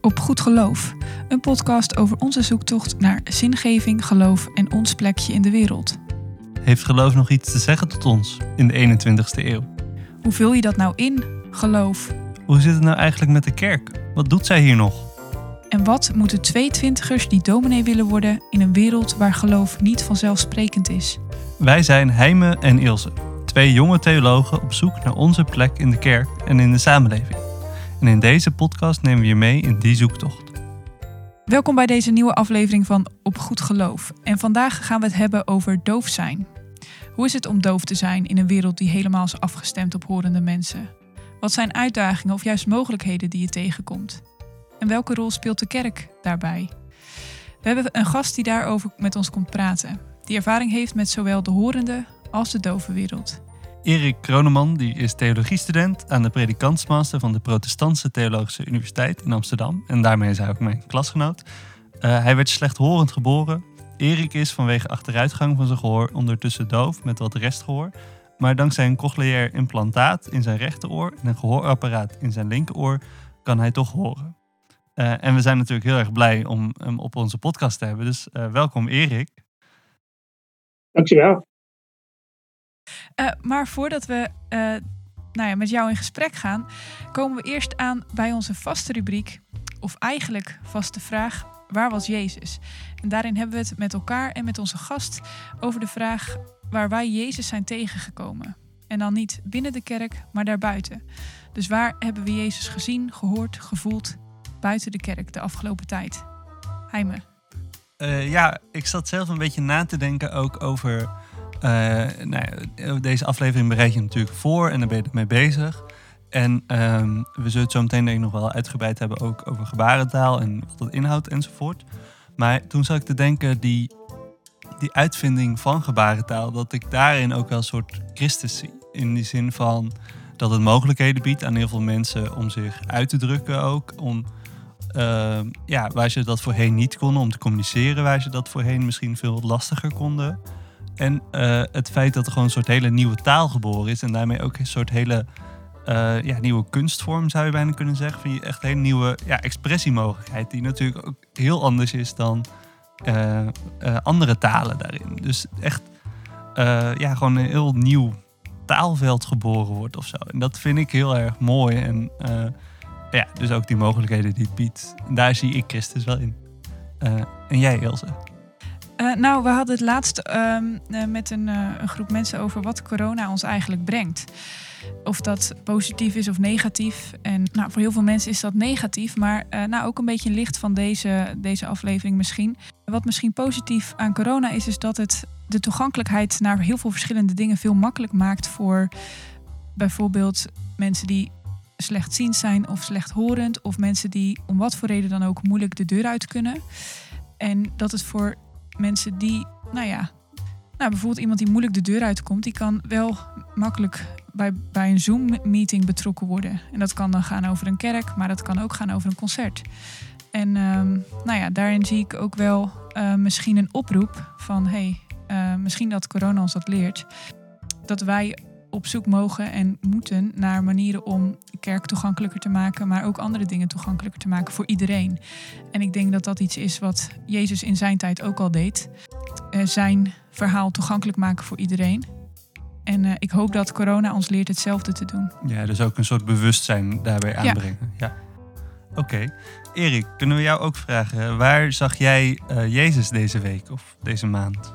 Op Goed Geloof, een podcast over onze zoektocht naar zingeving, geloof en ons plekje in de wereld. Heeft geloof nog iets te zeggen tot ons in de 21ste eeuw? Hoe vul je dat nou in, geloof? Hoe zit het nou eigenlijk met de kerk? Wat doet zij hier nog? En wat moeten twee twintigers die dominee willen worden in een wereld waar geloof niet vanzelfsprekend is? Wij zijn Heime en Ilse, twee jonge theologen op zoek naar onze plek in de kerk en in de samenleving. En in deze podcast nemen we je mee in die zoektocht. Welkom bij deze nieuwe aflevering van Op Goed Geloof. En vandaag gaan we het hebben over doof zijn. Hoe is het om doof te zijn in een wereld die helemaal is afgestemd op horende mensen? Wat zijn uitdagingen of juist mogelijkheden die je tegenkomt? En welke rol speelt de kerk daarbij? We hebben een gast die daarover met ons komt praten. Die ervaring heeft met zowel de horende als de dove wereld. Erik Kroneman die is theologiestudent aan de predikantsmaster van de Protestantse Theologische Universiteit in Amsterdam. En daarmee is hij ook mijn klasgenoot. Uh, hij werd slechthorend geboren. Erik is vanwege achteruitgang van zijn gehoor ondertussen doof met wat restgehoor. Maar dankzij een cochleair implantaat in zijn rechteroor en een gehoorapparaat in zijn linkeroor kan hij toch horen. Uh, en we zijn natuurlijk heel erg blij om hem op onze podcast te hebben. Dus uh, welkom Erik. Dankjewel. Uh, maar voordat we uh, nou ja, met jou in gesprek gaan, komen we eerst aan bij onze vaste rubriek, of eigenlijk vaste vraag: waar was Jezus? En daarin hebben we het met elkaar en met onze gast over de vraag waar wij Jezus zijn tegengekomen. En dan niet binnen de kerk, maar daarbuiten. Dus waar hebben we Jezus gezien, gehoord, gevoeld buiten de kerk de afgelopen tijd? Heime. Uh, ja, ik zat zelf een beetje na te denken ook over uh, nou deze aflevering bereid je natuurlijk voor en daar ben je ermee bezig. En um, we zullen het zo meteen denk ik nog wel uitgebreid hebben ook over gebarentaal en wat dat inhoudt enzovoort. Maar toen zat ik te denken, die, die uitvinding van gebarentaal, dat ik daarin ook wel een soort Christus zie. In die zin van dat het mogelijkheden biedt aan heel veel mensen om zich uit te drukken ook. Om, uh, ja, waar ze dat voorheen niet konden, om te communiceren waar ze dat voorheen misschien veel lastiger konden. En uh, het feit dat er gewoon een soort hele nieuwe taal geboren is. En daarmee ook een soort hele uh, ja, nieuwe kunstvorm zou je bijna kunnen zeggen. Van je echt een hele nieuwe ja, expressiemogelijkheid. Die natuurlijk ook heel anders is dan uh, andere talen daarin. Dus echt ja, gewoon een heel nieuw taalveld geboren wordt of zo. En dat vind ik heel erg mooi. En ja, dus ook die mogelijkheden die het biedt. Daar zie ik Christus wel in. en jij, Ilse? Uh, nou, we hadden het laatst uh, met een, uh, een, groep mensen over wat corona ons eigenlijk brengt. Of dat positief is of negatief. En nou, voor heel veel mensen is dat negatief, maar nou, ook een beetje licht van deze, deze aflevering misschien. Wat misschien positief aan corona is, is dat het de toegankelijkheid naar heel veel verschillende dingen veel makkelijk maakt voor bijvoorbeeld mensen die slechtziend zijn of slechthorend, of mensen die om wat voor reden dan ook moeilijk de deur uit kunnen. En dat het voor mensen die, nou ja, nou, bijvoorbeeld iemand die moeilijk de deur uitkomt, die kan wel makkelijk bij, bij een Zoom-meeting betrokken worden. En dat kan dan gaan over een kerk, maar dat kan ook gaan over een concert. En um, nou ja, daarin zie ik ook wel uh, misschien een oproep van hey, uh, misschien dat corona ons dat leert. Dat wij op zoek mogen en moeten naar manieren om kerk toegankelijker te maken, maar ook andere dingen toegankelijker te maken voor iedereen. En ik denk dat dat iets is wat Jezus in zijn tijd ook al deed. Uh, zijn verhaal toegankelijk maken voor iedereen. En uh, ik hoop dat corona ons leert hetzelfde te doen. Ja, dus ook een soort bewustzijn daarbij aanbrengen. Ja. ja. Oké. Okay. Erik, kunnen we jou ook vragen, waar zag jij uh, Jezus deze week of deze maand?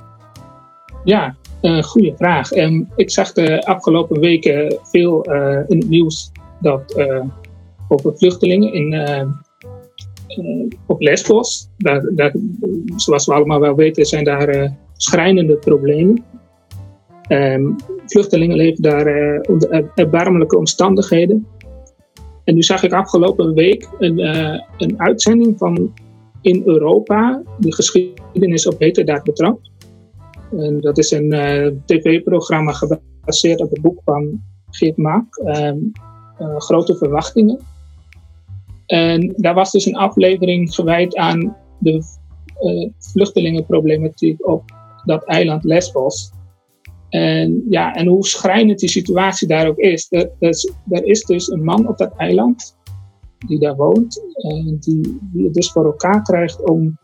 Ja, uh, goede vraag. Um, ik zag de afgelopen weken veel uh, in het nieuws dat uh, over vluchtelingen in, op Lesbos. Zoals we allemaal wel weten, zijn daar schrijnende problemen. Um, vluchtelingen leven daar onder erbarmelijke omstandigheden. En nu zag ik afgelopen week een, een uitzending van in Europa, de geschiedenis op heterdaad betrapt. En dat is een uh, tv-programma gebaseerd op het boek van Geert Maak, um, uh, Grote Verwachtingen. En daar was dus een aflevering gewijd aan de uh, vluchtelingenproblematiek op dat eiland Lesbos. En, ja, en hoe schrijnend die situatie daar ook is. Er, er, is, er dus een man op dat eiland die daar woont. En die, die het dus voor elkaar krijgt om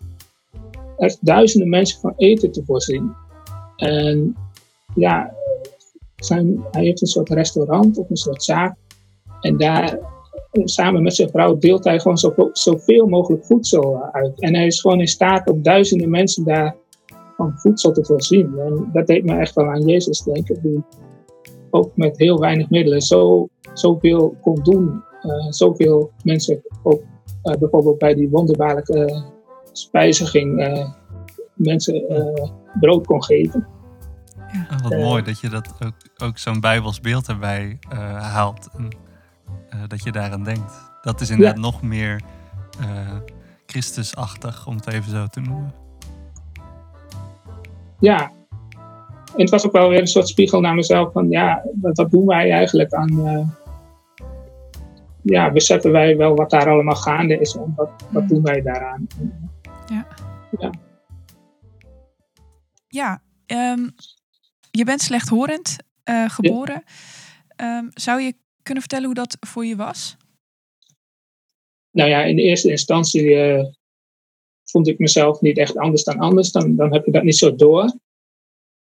echt duizenden mensen van eten te voorzien. En ja, zijn, hij heeft een soort restaurant of een soort zaak. En daar samen met zijn vrouw deelt hij gewoon zoveel, zoveel mogelijk voedsel uit. En hij is gewoon in staat om duizenden mensen daar van voedsel te voorzien. En dat deed me echt wel aan Jezus denken, die ook met heel weinig middelen zo, zoveel kon doen. Uh, zoveel mensen ook uh, bijvoorbeeld bij die wonderbaarlijke uh, spijziging mensen brood kon geven. Ja. Oh, wat mooi dat je dat ook, ook zo'n bijbels beeld erbij haalt. En, dat je daaraan denkt. Dat is inderdaad ja. nog meer Christusachtig, om het even zo te noemen. Ja, en het was ook wel weer een soort spiegel naar mezelf van ja, wat, wat doen wij eigenlijk aan. Uh, ja, beseffen wij wel wat daar allemaal gaande is en wat, wat doen wij daaraan? Ja. Ja, ja um, je bent slechthorend uh, geboren. Ja. Um, zou je kunnen vertellen hoe dat voor je was? Nou ja, in de eerste instantie uh, vond ik mezelf niet echt anders dan anders. Dan, dan heb je dat niet zo door.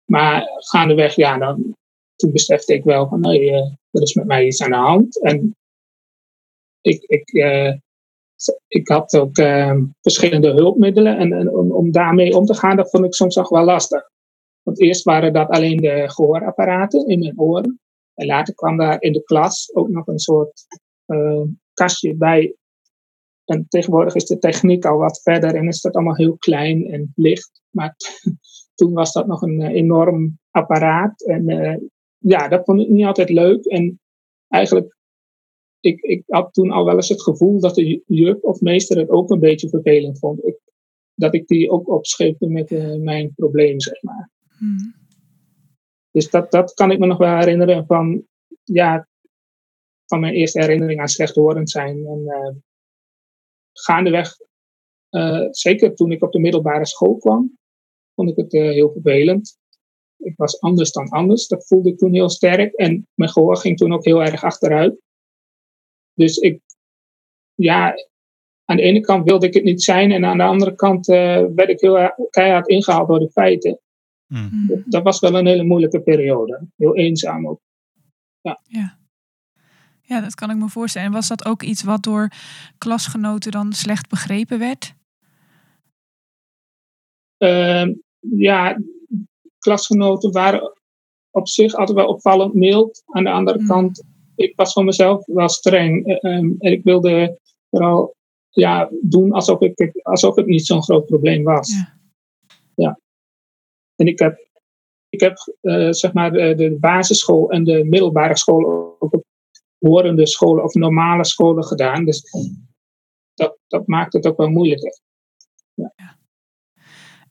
Maar gaandeweg, ja, dan, toen besefte ik wel van, nee, uh, er is met mij iets aan de hand. En ik, ik, uh, ik had ook uh, verschillende hulpmiddelen. En, en om, daarmee om te gaan, dat vond ik soms nog wel lastig. Want eerst waren dat alleen de gehoorapparaten in mijn oren. En later kwam daar in de klas ook nog een soort kastje bij. En tegenwoordig is de techniek al wat verder en is dat allemaal heel klein en licht. Maar toen was dat nog een uh, enorm apparaat. En uh, ja, dat vond ik niet altijd leuk. En eigenlijk, ik, ik had toen al wel eens het gevoel dat de juf of meester het ook een beetje vervelend vond. Ik, dat ik die ook opscheepte met uh, mijn probleem, zeg maar. Hmm. Dus dat, dat kan ik me nog wel herinneren van, ja, van mijn eerste herinnering aan slechthorend zijn. En gaandeweg, zeker toen ik op de middelbare school kwam, vond ik het heel vervelend. Ik was anders dan anders. Dat voelde ik toen heel sterk. En mijn gehoor ging toen ook heel erg achteruit. Dus ik, ja, aan de ene kant wilde ik het niet zijn. En aan de andere kant uh, werd ik heel keihard ingehaald door de feiten. Mm. Dat, dat, was wel een hele moeilijke periode. Heel eenzaam ook. Ja. ja. Ja, dat kan ik me voorstellen. En was dat ook iets wat door klasgenoten dan slecht begrepen werd? Uh, ja, klasgenoten waren op zich altijd wel opvallend mild. Aan de andere mm. kant, ik was van mezelf wel streng. Um, en ik wilde vooral ja, doen alsof, ik, alsof het niet zo'n groot probleem was. Ja. ja. En ik heb, ik heb uh, zeg maar de, de, basisschool en de middelbare school ook op horende scholen of normale scholen gedaan. Dus dat, dat maakt het ook wel moeilijker. Ja. ja.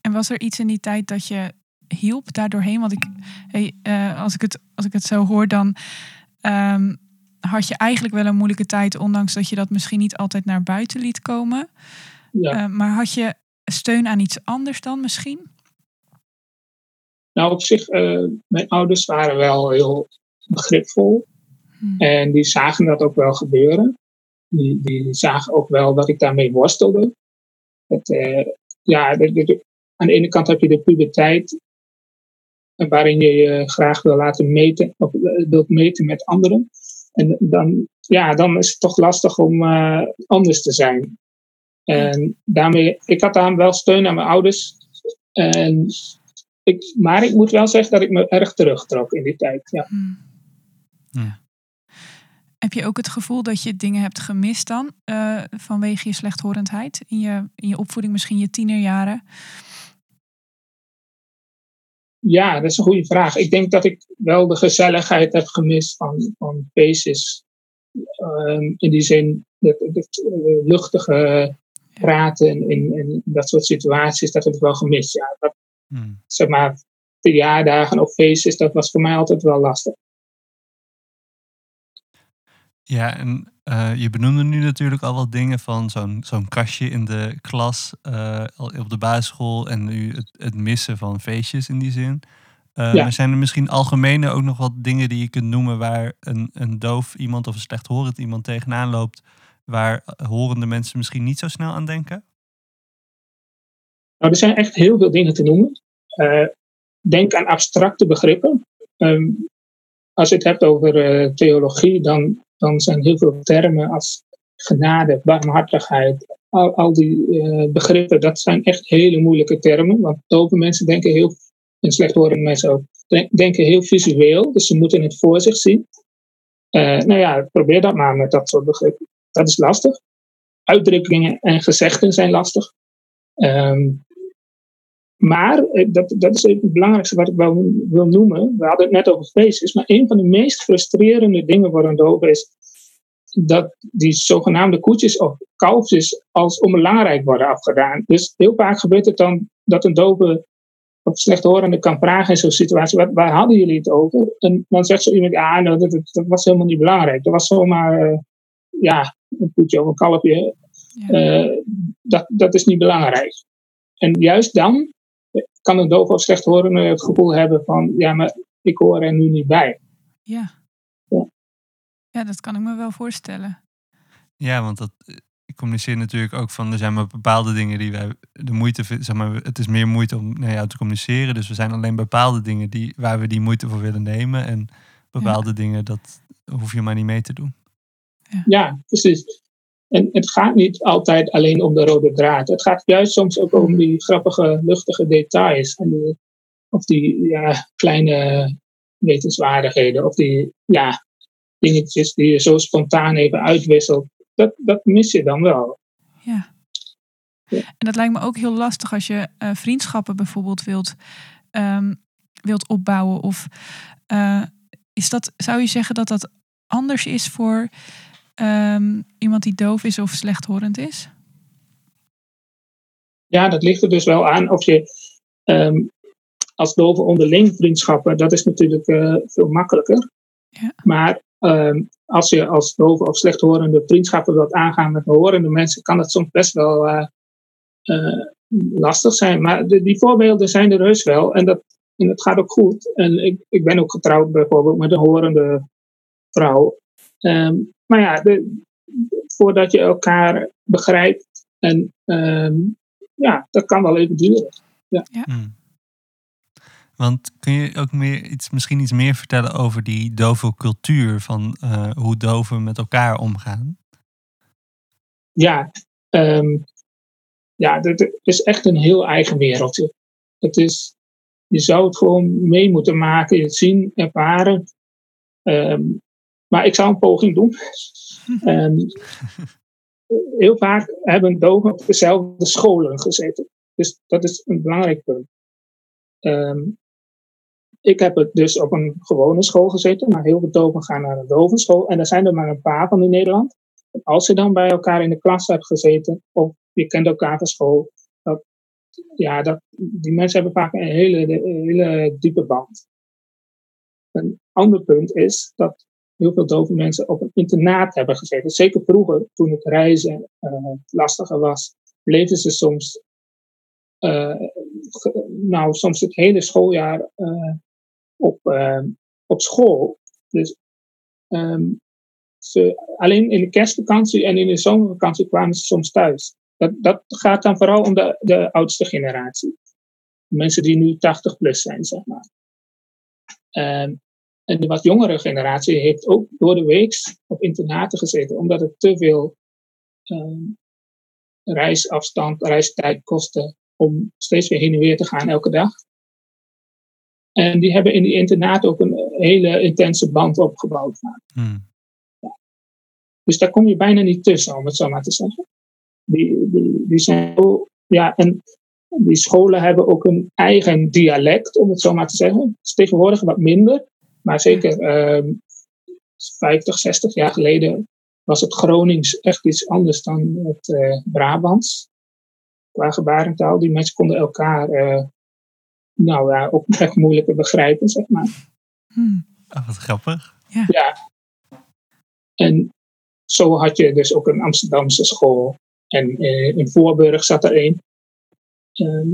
En was er iets in die tijd dat je hielp daardoorheen? Want ik, hey, uh, als, ik het, als ik het zo hoor, dan um, had je eigenlijk wel een moeilijke tijd, ondanks dat je dat misschien niet altijd naar buiten liet komen. Ja. Uh, maar had je steun aan iets anders dan misschien? Nou, op zich, uh, mijn ouders waren wel heel begripvol. Hmm. En die zagen dat ook wel gebeuren. Die, die zagen ook wel dat ik daarmee worstelde. Het, ja, de, de, aan de ene kant heb je de puberteit, waarin je je graag wil laten meten, of eh, wilt meten met anderen. En dan, ja, dan is het toch lastig om uh, anders te zijn. En daarmee, ik had daar wel steun aan mijn ouders. En ik, maar ik moet wel zeggen dat ik me erg terugtrok in die tijd. Ja. Hmm. ja. Heb je ook het gevoel dat je dingen hebt gemist dan uh, vanwege je slechthorendheid in je, in je opvoeding, misschien je tienerjaren? Ja, dat is een goede vraag. Ik denk dat ik wel de gezelligheid heb gemist van, van. Um, in die zin, het, uh, luchtige praten in, in, dat soort situaties, dat heb ik wel gemist. Ja, dat, hmm. Zeg maar, verjaardagen of feestjes, dat was voor mij altijd wel lastig. Ja, en uh, je benoemde nu natuurlijk al wat dingen van zo'n zo'n kastje in de klas uh, op de basisschool en nu het, het, missen van feestjes in die zin. Uh, ja. Zijn er misschien algemene ook nog wat dingen die je kunt noemen waar een, een doof iemand of een slechthorend iemand tegenaan loopt waar horende mensen misschien niet zo snel aan denken? Nou, er zijn echt heel veel dingen te noemen. Denk aan abstracte begrippen. Um, als je het hebt over theologie, dan, dan zijn heel veel termen als genade, barmhartigheid, al, al die uh, begrippen, dat zijn echt hele moeilijke termen. Want dove mensen denken heel, en slechthorende mensen ook, denken heel visueel. Dus ze moeten het voor zich zien. Uh, nou ja, probeer dat maar met dat soort begrippen. Dat is lastig. Uitdrukkingen en gezegden zijn lastig. Um, maar, eh, dat, dat is even het belangrijkste wat ik wel wil noemen. We hadden het net over feestjes, maar een van de meest frustrerende dingen voor een dove is dat die zogenaamde koetjes of kalfjes als onbelangrijk worden afgedaan. Dus heel vaak gebeurt het dan dat een dove of slechthorende kan vragen in zo'n situatie, waar hadden jullie het over? En dan zegt zo iemand, ja, nou, dat, dat, was helemaal niet belangrijk. Dat was zomaar, uh, ja, een koetje of een kalfje. Ja. Uh, dat, dat is niet belangrijk. En juist dan kan een doof of slechthorende het gevoel hebben van, ja, maar ik hoor er nu niet bij. Ja. Ja, ja dat kan ik me wel voorstellen. Ja, want dat, ik communiceer natuurlijk ook van, er zijn maar bepaalde dingen die wij de moeite vinden, zeg maar, het is meer moeite om naar jou te communiceren. Dus we zijn alleen bepaalde dingen die, waar we die moeite voor willen nemen. En bepaalde dingen, dat hoef je maar niet mee te doen. Ja, ja precies. En het gaat niet altijd alleen om de rode draad. Het gaat juist soms ook om die grappige, luchtige details. En die, of die ja, kleine wetenswaardigheden. Of die ja, dingetjes die je zo spontaan even uitwisselt. Dat, dat mis je dan wel. Ja. ja. En dat lijkt me ook heel lastig als je uh, vriendschappen bijvoorbeeld wilt, um, wilt opbouwen. Of uh, is dat, zou je zeggen dat dat anders is voor um, iemand die doof is of slechthorend is? Ja, dat ligt er dus wel aan of je um, als dove onderling vriendschappen, dat is natuurlijk uh, veel makkelijker. Ja. Maar um, als je als dove of slechthorende vriendschappen wilt aangaan met horende mensen, kan dat soms best wel uh, uh, lastig zijn. Maar de, die voorbeelden zijn er heus wel en dat, en dat gaat ook goed. En ik, ik ben ook getrouwd bijvoorbeeld met een horende vrouw. Um, maar ja, de, voordat je elkaar begrijpt. En um, ja, dat kan wel even duren. Ja. ja. Hmm. Want kun je ook meer iets, misschien iets meer vertellen over die dove cultuur van uh, hoe doven met elkaar omgaan? Ja, um, ja, het is echt een heel eigen wereldje. Het is, je zou het gewoon mee moeten maken, het zien, ervaren. Um, maar ik zou een poging doen. En heel vaak hebben doven op dezelfde scholen gezeten. Dus dat is een belangrijk punt. Um, ik heb het dus op een gewone school gezeten, maar heel veel doven gaan naar een dovenschool. En er zijn er maar een paar van in Nederland. En als je dan bij elkaar in de klas hebt gezeten, of je kent elkaar van school, dat, ja, dat, die mensen hebben vaak een hele, een hele diepe band. Een ander punt is dat heel veel dove mensen op een internaat hebben gezeten. Zeker vroeger, toen het reizen uh, lastiger was, bleven ze soms, uh, nou, soms het hele schooljaar uh, op, op school. Dus ze, alleen in de kerstvakantie en in de zomervakantie kwamen ze soms thuis. Dat, dat gaat dan vooral om de, de oudste generatie. Mensen die nu 80 plus zijn, zeg maar. Um, en de wat jongere generatie heeft ook door de week op internaten gezeten, omdat het te veel um, reisafstand, reistijd kostte om steeds weer heen en weer te gaan elke dag. En die hebben in die internaat ook een hele intense band opgebouwd. Hmm. Ja. Dus daar kom je bijna niet tussen, om het zo maar te zeggen. Die, die, die zijn ja, en die scholen hebben ook een eigen dialect, om het zo maar te zeggen. Het is tegenwoordig wat minder. Maar zeker uh, 50, 60 jaar geleden was het Gronings echt iets anders dan het uh, Brabants. Qua gebarentaal. Die mensen konden elkaar uh, nou ja, ook echt moeilijker begrijpen, zeg maar. Hmm. Oh, wat grappig. Ja. ja. En zo had je dus ook een Amsterdamse school. En uh, in Voorburg zat er een.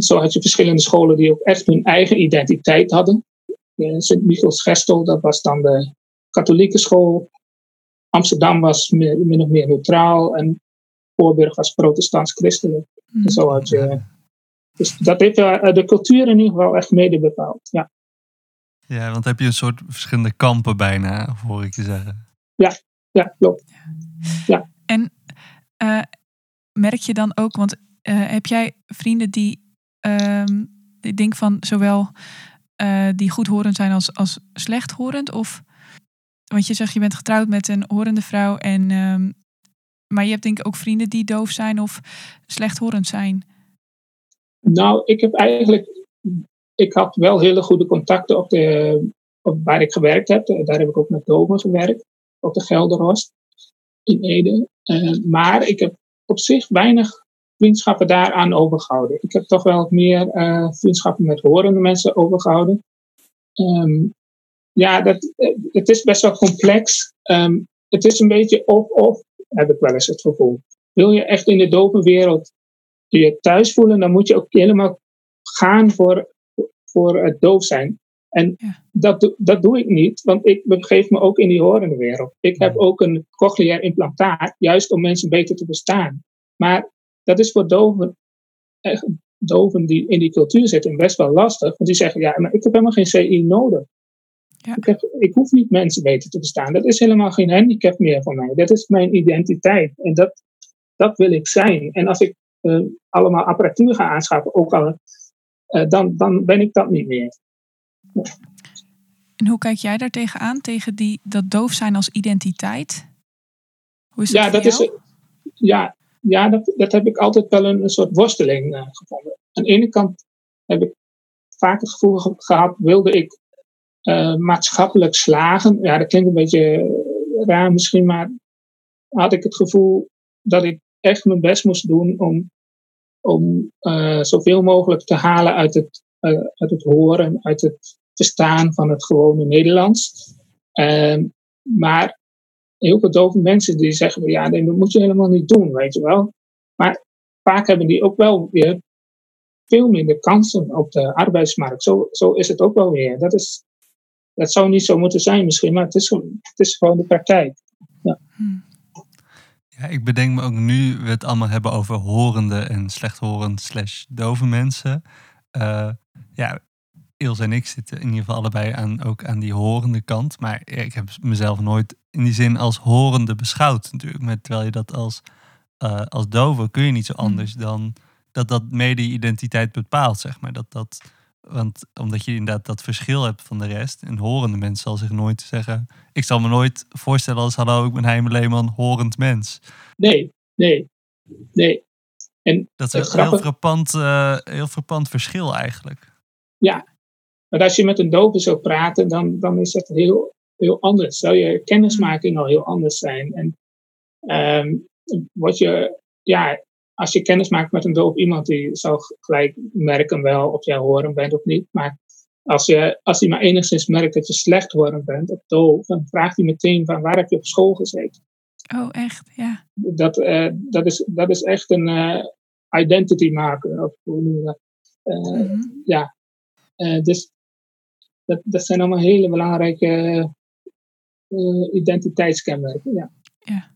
zo had je verschillende scholen die ook echt hun eigen identiteit hadden. Sint-Michiels Gestel, dat was dan de katholieke school. Amsterdam was min of meer neutraal en Voorburg was protestants-christelijk. Zo had je, dus dat heeft uh, de cultuur in ieder geval echt mede bepaald. Ja. ja, want heb je een soort verschillende kampen bijna, hoor ik je zeggen. Ja, ja klopt. Ja. En uh, merk je dan ook, want uh, heb jij vrienden die, uh, die denk van zowel uh, die goedhorend zijn als, als slechthorend? Of, want je zegt je bent getrouwd met een horende vrouw, en, um, maar je hebt denk ik ook vrienden die doof zijn of slechthorend zijn. Nou, ik heb eigenlijk, ik had wel hele goede contacten op de, op waar ik gewerkt heb. Daar heb ik ook met doven gewerkt, op de Gelderhorst in Ede. Uh, maar ik heb op zich weinig vriendschappen daaraan overgehouden. Ik heb toch wel meer uh, vriendschappen met horende mensen overgehouden. Um, ja, dat, het is best wel complex. Um, het is een beetje of-of, heb ik wel eens het gevoel. Wil je echt in de dove wereld je thuis voelen, dan moet je ook helemaal gaan voor, voor het doof zijn. En ja. dat, dat doe ik niet, want ik begeef me ook in die horende wereld. Ik heb ook een cochleair implantaat, juist om mensen beter te verstaan. Maar dat is voor doven, echt, doven die in die cultuur zitten best wel lastig. Want die zeggen, ja, maar ik heb helemaal geen CI nodig. Ja. Ik, heb, ik hoef niet mensen beter te verstaan. Dat is helemaal geen handicap meer voor mij. Dat is mijn identiteit. En dat, dat wil ik zijn. En als ik uh, allemaal apparatuur ga aanschaffen, ook al, uh, dan, dan ben ik dat niet meer. En hoe kijk jij daar tegenaan, tegen die, dat doof zijn als identiteit? Hoe is ja, dat, dat is, ja, ja dat, dat heb ik altijd wel een, soort worsteling uh, gevonden. Aan de ene kant heb ik vaak het gevoel ge gehad, wilde ik uh, maatschappelijk slagen. Ja, dat klinkt een beetje raar misschien, maar had ik het gevoel dat ik echt mijn best moest doen om, om uh, zoveel mogelijk te halen uit het, uh, uit het horen, uit het verstaan van het gewone Nederlands. Uh, maar heel veel dove mensen die zeggen, ja, nee, dat moet je helemaal niet doen, weet je wel. Maar vaak hebben die ook wel weer veel minder kansen op de arbeidsmarkt. Zo, zo is het ook wel weer. Dat, is, dat zou niet zo moeten zijn misschien, maar het is, het is gewoon de praktijk. Ja. Hmm. Ja, ik bedenk me ook nu we het allemaal hebben over horende en slechthorend slash dove mensen. Uh, ja, Ilse en ik zitten in ieder geval allebei aan, ook aan die horende kant. Maar ik heb mezelf nooit in die zin als horende beschouwd natuurlijk. Met, terwijl je dat als, uh, als dove kun je niet zo anders dan dat dat mede identiteit bepaalt, zeg maar. Dat, dat, want omdat je inderdaad dat verschil hebt van de rest. En horende mens zal zich nooit zeggen... Ik zal me nooit voorstellen als hallo, ik ben Heime Leeman, horend mens. Nee, nee, nee. En dat is een heel frappant, uh, heel frappant verschil eigenlijk. Ja, maar als je met een dove zou praten, dan, dan is dat heel, heel anders. Zou je kennismaking al heel anders zijn. En um, wat je, ja, als je kennis maakt met een doof iemand, die zal gelijk merken wel of jij horen bent of niet. Maar als, je, als hij maar enigszins merkt dat je slecht horen bent of doof, dan vraagt hij meteen van waar heb je op school gezeten. Oh, echt? Ja. Dat, uh, dat, is, dat is echt een uh, identity marker. Of hoe noem je dat? Uh, mm -hmm. Ja. dus dat, dat zijn allemaal hele belangrijke identiteitskenmerken. Ja. ja.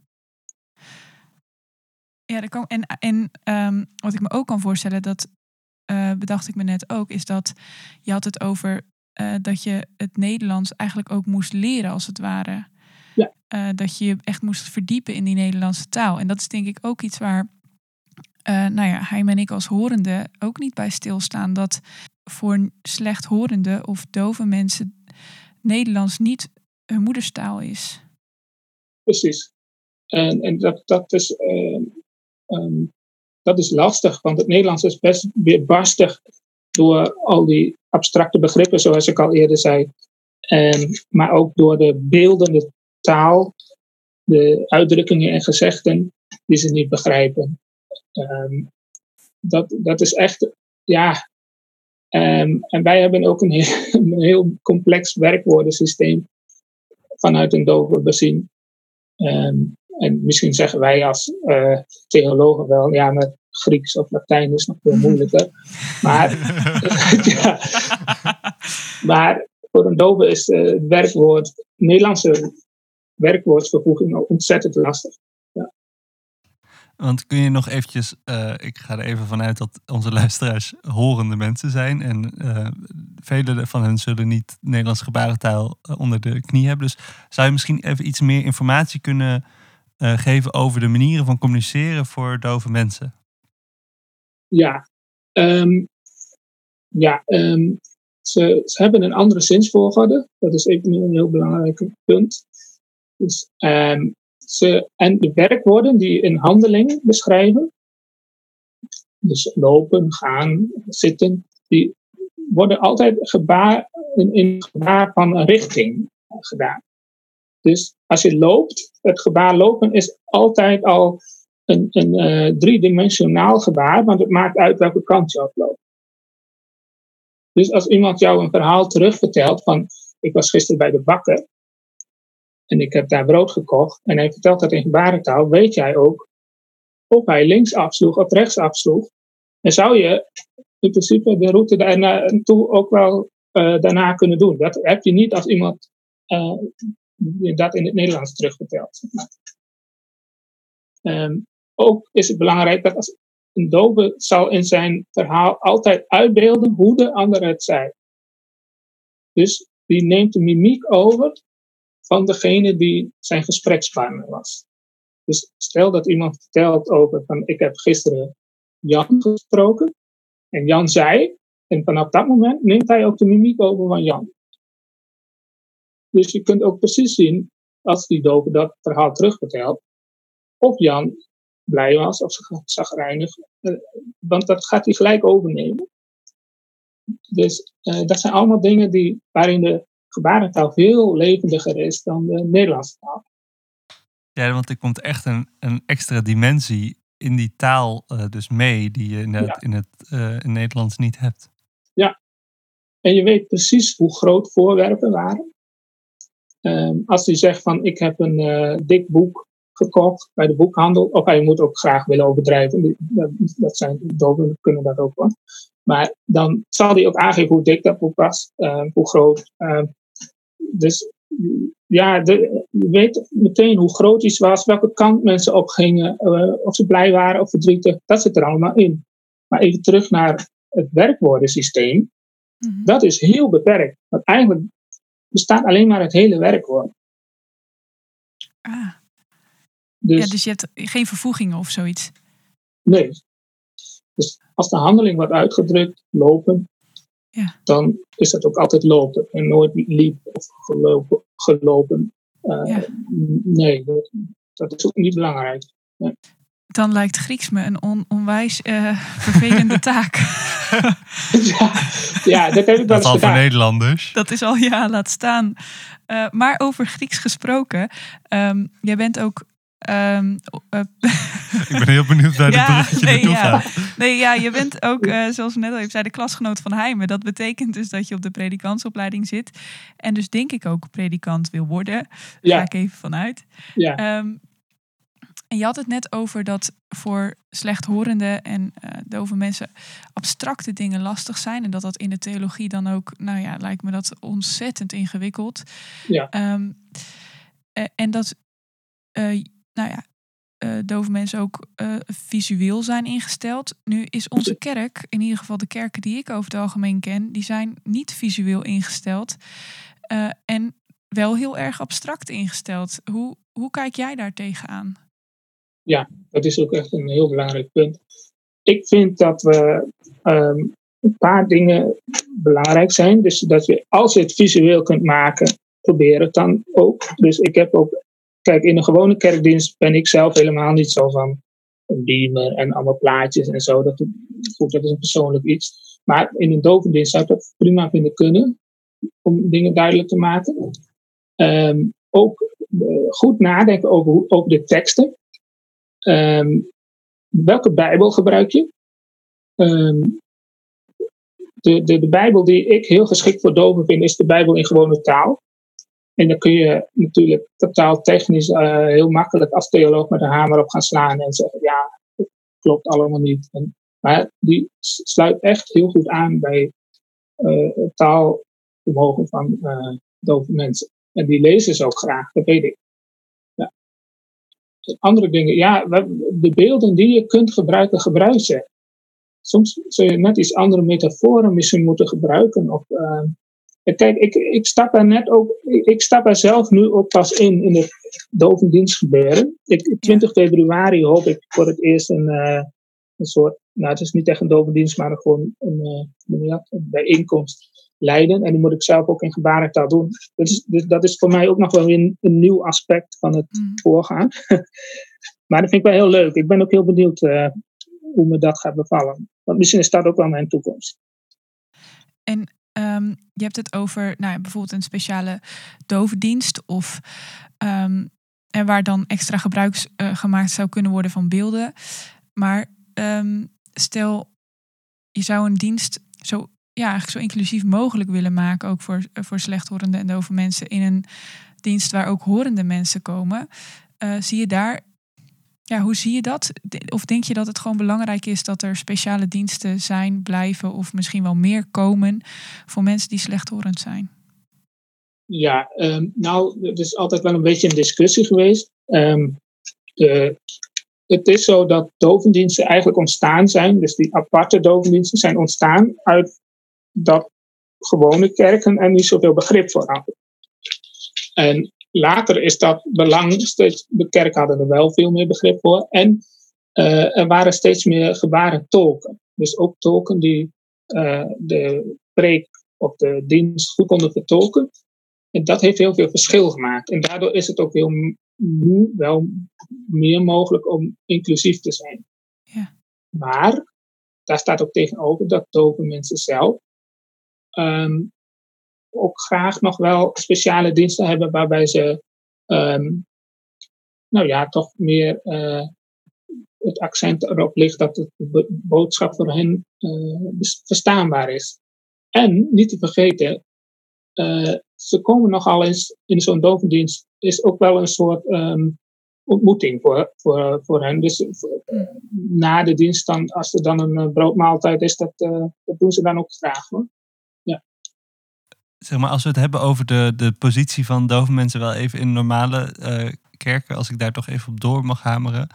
Ja, dat kan, en, en um, wat ik me ook kan voorstellen, dat uh, bedacht ik me net ook, is dat je had het over uh, dat je het Nederlands eigenlijk ook moest leren, als het ware. Ja. Uh, dat je je echt moest verdiepen in die Nederlandse taal. En dat is denk ik ook iets waar, nou ja, hij en ik als horende ook niet bij stilstaan. Dat voor slechthorende of dove mensen Nederlands niet hun moederstaal is. Precies. En, en dat, dat is Um, dat is lastig, want het Nederlands is best weer barstig door al die abstracte begrippen, zoals ik al eerder zei. Um, maar ook door de beeldende taal, de uitdrukkingen en gezegden die ze niet begrijpen. Um, dat, dat is echt, ja. En wij hebben ook een heel, een heel complex werkwoordensysteem vanuit een dove bezien. En misschien zeggen wij als uh, theologen wel, ja, maar Grieks of Latijn is nog veel moeilijker. maar, ja, maar voor een dove is uh, het werkwoord, Nederlandse werkwoordsvervoeging ontzettend lastig. Want kun je nog eventjes, uh, ik ga er even vanuit dat onze luisteraars horende mensen zijn. En uh, vele van hen zullen niet Nederlands gebarentaal onder de knie hebben. Dus zou je misschien even iets meer informatie kunnen geven over de manieren van communiceren voor dove mensen? Ja, um, ja um, ze, ze, hebben een andere zinsvolgorde. Dat is even een heel belangrijk punt. Dus, um, en de werkwoorden die een handeling beschrijven, dus lopen, gaan, zitten, die worden altijd gebaar, in, in gebaar van richting gedaan. Dus als je loopt, het gebaar lopen is altijd al een, een uh, driedimensionaal gebaar, want het maakt uit welke kant je op loopt. Dus als iemand jou een verhaal terugvertelt van ik was gisteren bij de bakker en ik heb daar brood gekocht en hij vertelt dat in gebarentaal, weet jij ook of hij links afsloeg of rechts afsloeg. En zou je in principe de route daar naartoe ook wel uh, daarna kunnen doen. Dat heb je niet als iemand uh, dat in het Nederlands terugvertelt. Um, ook is het belangrijk dat als een dove zal in zijn verhaal altijd uitbeelden hoe de ander het zei. Dus die neemt de mimiek over van degene die zijn gesprekspartner was. Dus stel dat iemand vertelt over van ik heb gisteren Jan gesproken en Jan zei, en vanaf dat moment neemt hij ook de mimiek over van Jan. Dus je kunt ook precies zien, als die dove dat verhaal terugvertelt, of Jan blij was of zagrijnig. Uh, want dat gaat hij gelijk overnemen. Dus uh, dat zijn allemaal dingen die, waarin de gebarentaal veel levendiger is dan de Nederlandse taal. Ja, want er komt echt een, een extra dimensie in die taal uh, dus mee, die je in het, ja. in het in Nederlands niet hebt. Ja, en je weet precies hoe groot voorwerpen waren. Um, als hij zegt van ik heb een uh, dik boek gekocht bij de boekhandel, of hij moet ook graag willen overdrijven, dat, dat zijn doven kunnen dat ook wel. Maar dan zal hij ook aangeven hoe dik dat boek was, uh, hoe groot. Dus ja, de, je weet meteen hoe groot iets was, welke kant mensen op gingen, of ze blij waren of verdrietig, dat zit er allemaal in. Maar even terug naar het werkwoordensysteem. Mm -hmm. Dat is heel beperkt. Want eigenlijk bestaat alleen maar het hele werkwoord. Ah. Dus, ja, dus je hebt geen vervoegingen of zoiets? Nee. Dus als de handeling wordt uitgedrukt, lopen, ja. dan is dat ook altijd lopen en nooit liep of gelopen. gelopen. Uh, ja. Nee, dat, dat, is ook niet belangrijk. Nee. Dan lijkt Grieks me een on, onwijs uh, vervelende taak. ja, ja, dat heb ik wel Dat al voor Nederlanders. Dat is al, ja, laat staan. Uh, maar over Grieks gesproken. Um, jij bent ook Um, uh, ik ben heel benieuwd waar ja, dit bruggetje nee, ja. gaat. Nee, ja, je bent ook, uh, zoals we net al even zei, de klasgenoot van Heimen. Dat betekent dus dat je op de predikantsopleiding zit. En dus denk ik ook predikant wil worden. Daar ja. ga ik even vanuit. Ja. Um, en je had het net over dat voor slechthorende en uh, dove mensen abstracte dingen lastig zijn. En dat dat in de theologie dan ook, nou ja, lijkt me dat ontzettend ingewikkeld. Ja. Um, uh, en dat uh, nou ja, uh, dove mensen ook uh, visueel zijn ingesteld. Nu is onze kerk, in ieder geval de kerken die ik over het algemeen ken, die zijn niet visueel ingesteld. Uh, en wel heel erg abstract ingesteld. Hoe, hoe kijk jij daar tegenaan? Ja, dat is ook echt een heel belangrijk punt. Ik vind dat we um, een paar dingen belangrijk zijn. Dus dat je, als je het visueel kunt maken, probeer het dan ook. Dus ik heb ook Kijk, in een gewone kerkdienst ben ik zelf helemaal niet zo van een beamer en allemaal plaatjes en zo. Dat, goed, dat is een persoonlijk iets. Maar in een dovendienst zou ik dat prima vinden kunnen. Om dingen duidelijk te maken. Um, ook uh, goed nadenken over, de teksten. Um, welke Bijbel gebruik je? Um, de, de, de Bijbel die ik heel geschikt voor doven vind, is de Bijbel in gewone taal. En dan kun je natuurlijk totaal technisch uh, heel makkelijk als theoloog met een hamer op gaan slaan en zeggen, ja, dat klopt allemaal niet. Maar die sluit echt heel goed aan bij uh, taalvermogen van uh, mensen. En die lezen ze ook graag, dat weet ik. andere dingen, ja, de beelden die je kunt gebruiken, gebruik ze. Soms zul je net iets andere metaforen misschien moeten gebruiken. Of, kijk, ik, ik, stap er net ook, ik, stap er zelf nu ook pas in, in het dovendienst gebeuren. Ik, 20 februari hoop ik voor het eerst een, uh, een soort, nou het is niet echt een dovendienst, maar gewoon een, uh, een bijeenkomst leiden. En die moet ik zelf ook in gebarentaal doen. Dus, dus dat is voor mij ook nog wel een, een nieuw aspect van het mm. voorgaan. maar dat vind ik wel heel leuk. Ik ben ook heel benieuwd uh, hoe me dat gaat bevallen. Want misschien is dat ook wel mijn toekomst. En um, je hebt het over nou, bijvoorbeeld een speciale dovendienst of um, en waar dan extra gebruik uh, gemaakt zou kunnen worden van beelden. Maar um, stel, je zou een dienst zo ja, zo inclusief mogelijk willen maken, ook voor, voor slechthorende en dove mensen, in een dienst waar ook horende mensen komen. Uh, zie je daar, ja, hoe zie je dat? Of denk je dat het gewoon belangrijk is dat er speciale diensten zijn, blijven of misschien wel meer komen voor mensen die slechthorend zijn? Ja, um, nou, het is altijd wel een beetje een discussie geweest. Um, de, het is zo dat dovendiensten eigenlijk ontstaan zijn, dus die aparte dovendiensten zijn ontstaan uit dat gewone kerken er niet zoveel begrip voor hadden. En later is dat belang steeds, de kerk hadden er wel veel meer begrip voor. En uh, er waren steeds meer gebaren tolken. Dus ook tolken die uh, de preek of de dienst goed konden vertolken. En dat heeft heel veel verschil gemaakt. En daardoor is het ook heel nu wel meer mogelijk om inclusief te zijn. Ja. Maar daar staat ook tegenover dat dove mensen zelf um, ook graag nog wel speciale diensten hebben waarbij ze, um, nou ja, toch meer uh, het accent erop ligt dat de boodschap voor hen uh, verstaanbaar is. En niet te vergeten, uh, ze komen nogal eens in zo'n dovendienst, is ook wel een soort um, ontmoeting voor, voor, voor hen. Dus uh, na de dienst, dan, als er dan een broodmaaltijd is, dat, dat doen ze dan ook graag hoor zeg maar, als we het hebben over de, de positie van dove mensen wel even in normale uh, kerken, als ik daar toch even op door mag hameren,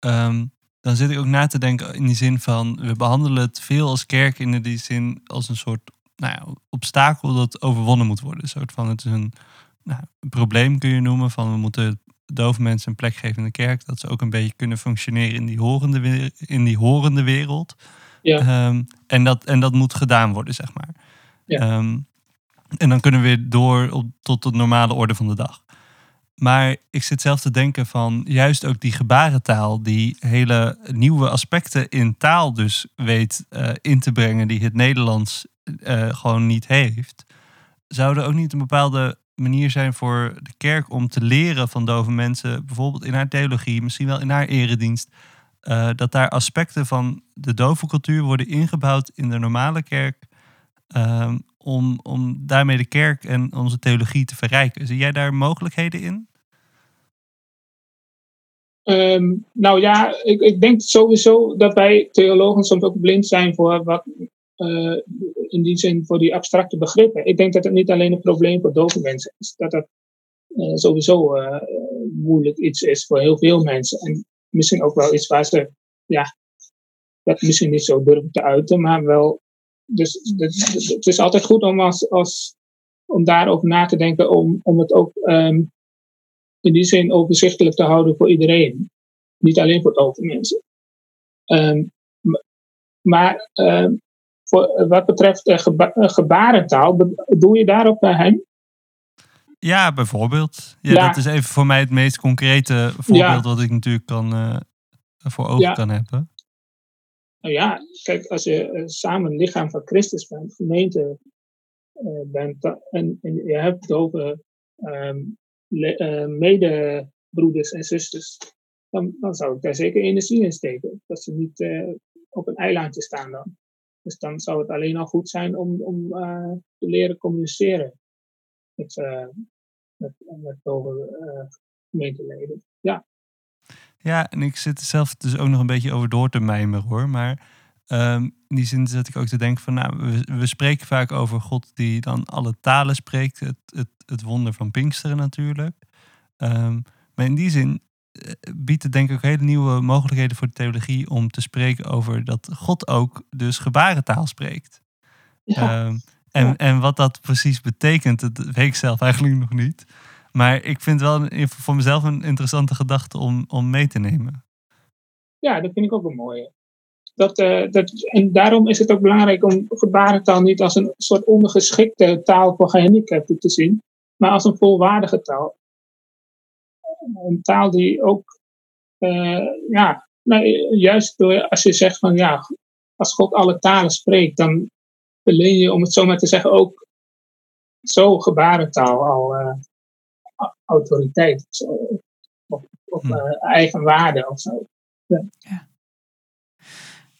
um, dan zit ik ook na te denken in die zin van, we behandelen het veel als kerk in die zin als een soort nou ja, obstakel dat overwonnen moet worden. Een soort van, het is een, nou, een probleem kun je noemen, van we moeten dove mensen een plek geven in de kerk, dat ze ook een beetje kunnen functioneren in die horende, in die horende wereld. Ja. Um, en, dat, en dat moet gedaan worden, zeg maar. Ja. Um, en dan kunnen we weer door op, tot de normale orde van de dag. Maar ik zit zelf te denken van juist ook die gebarentaal, die hele nieuwe aspecten in taal dus weet uh, in te brengen, die het Nederlands uh, gewoon niet heeft. Zou er ook niet een bepaalde manier zijn voor de kerk om te leren van dove mensen, bijvoorbeeld in haar theologie, misschien wel in haar eredienst, uh, dat daar aspecten van de dove cultuur worden ingebouwd in de normale kerk, um, om, om daarmee de kerk en onze theologie te verrijken. Zie jij daar mogelijkheden in? Um, nou ja, ik, ik, denk sowieso dat wij theologen soms ook blind zijn voor wat, uh, in die zin voor die abstracte begrippen. Ik denk dat het niet alleen een probleem voor dove mensen is, dat dat uh, sowieso uh, moeilijk iets is voor heel veel mensen. En misschien ook wel iets waar ze, ja, dat misschien niet zo durven te uiten, maar wel dus, dus, het is altijd goed om, als, als, om daarover na te denken, om, om het ook um, in die zin overzichtelijk te houden voor iedereen. Niet alleen voor dove mensen. Um, maar um, voor, wat betreft uh, geba gebarentaal, doe je daarop uh, hem? Ja, bijvoorbeeld. Ja, ja, Dat is even voor mij het meest concrete voorbeeld ja. wat ik natuurlijk kan, uh, voor ogen ja. kan hebben. Nou ja, kijk, als je uh, samen lichaam van Christus bent, gemeente uh, bent, en, en, je hebt over um, uh, medebroeders en zusters, dan, dan zou ik daar zeker energie in steken. Dat ze niet op een eilandje staan dan. Dus dan zou het alleen al goed zijn om, om te leren communiceren met, met, met over gemeenteleden. Ja. Ja, en ik zit er zelf dus ook nog een beetje over door te mijmeren hoor. Maar um, in die zin zit ik ook te denken van, nou, we, we, spreken vaak over God die dan alle talen spreekt. Het, het, het wonder van Pinksteren natuurlijk. Um, maar in die zin biedt het denk ik ook hele nieuwe mogelijkheden voor de theologie om te spreken over dat God ook dus gebarentaal spreekt. Ja. Ehm, en, en wat dat precies betekent, dat weet ik zelf eigenlijk nog niet. Maar ik vind wel voor mezelf een interessante gedachte om, om mee te nemen. Ja, dat vind ik ook een mooie. Dat, eh, dat, en daarom is het ook belangrijk om gebarentaal niet als een soort ondergeschikte taal voor gehandicapten te zien, maar als een volwaardige taal. Een taal die ook, eh, ja, nou, juist door, als je zegt van ja, als God alle talen spreekt, dan verleen je, om het zo maar te zeggen, ook zo gebarentaal al eh, autoriteit of, zo, of, of Hm. eh, eigenwaarde of zo.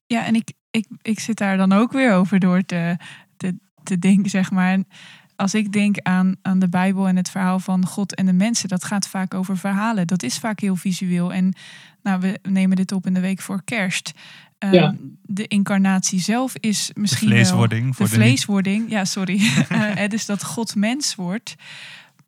Ja, en ik, ik, ik zit daar dan ook weer over door te, te, te denken, zeg maar. En Als ik denk aan, aan de Bijbel en het verhaal van God en de mensen, dat gaat vaak over verhalen. Dat is vaak heel visueel. En nou, we nemen dit op in de week voor kerst. Ehm, Ja. De incarnatie zelf is De misschien wel... vleeswording. Voor de de vleeswording, ja, sorry. Eh, hè, dus dat God mens wordt.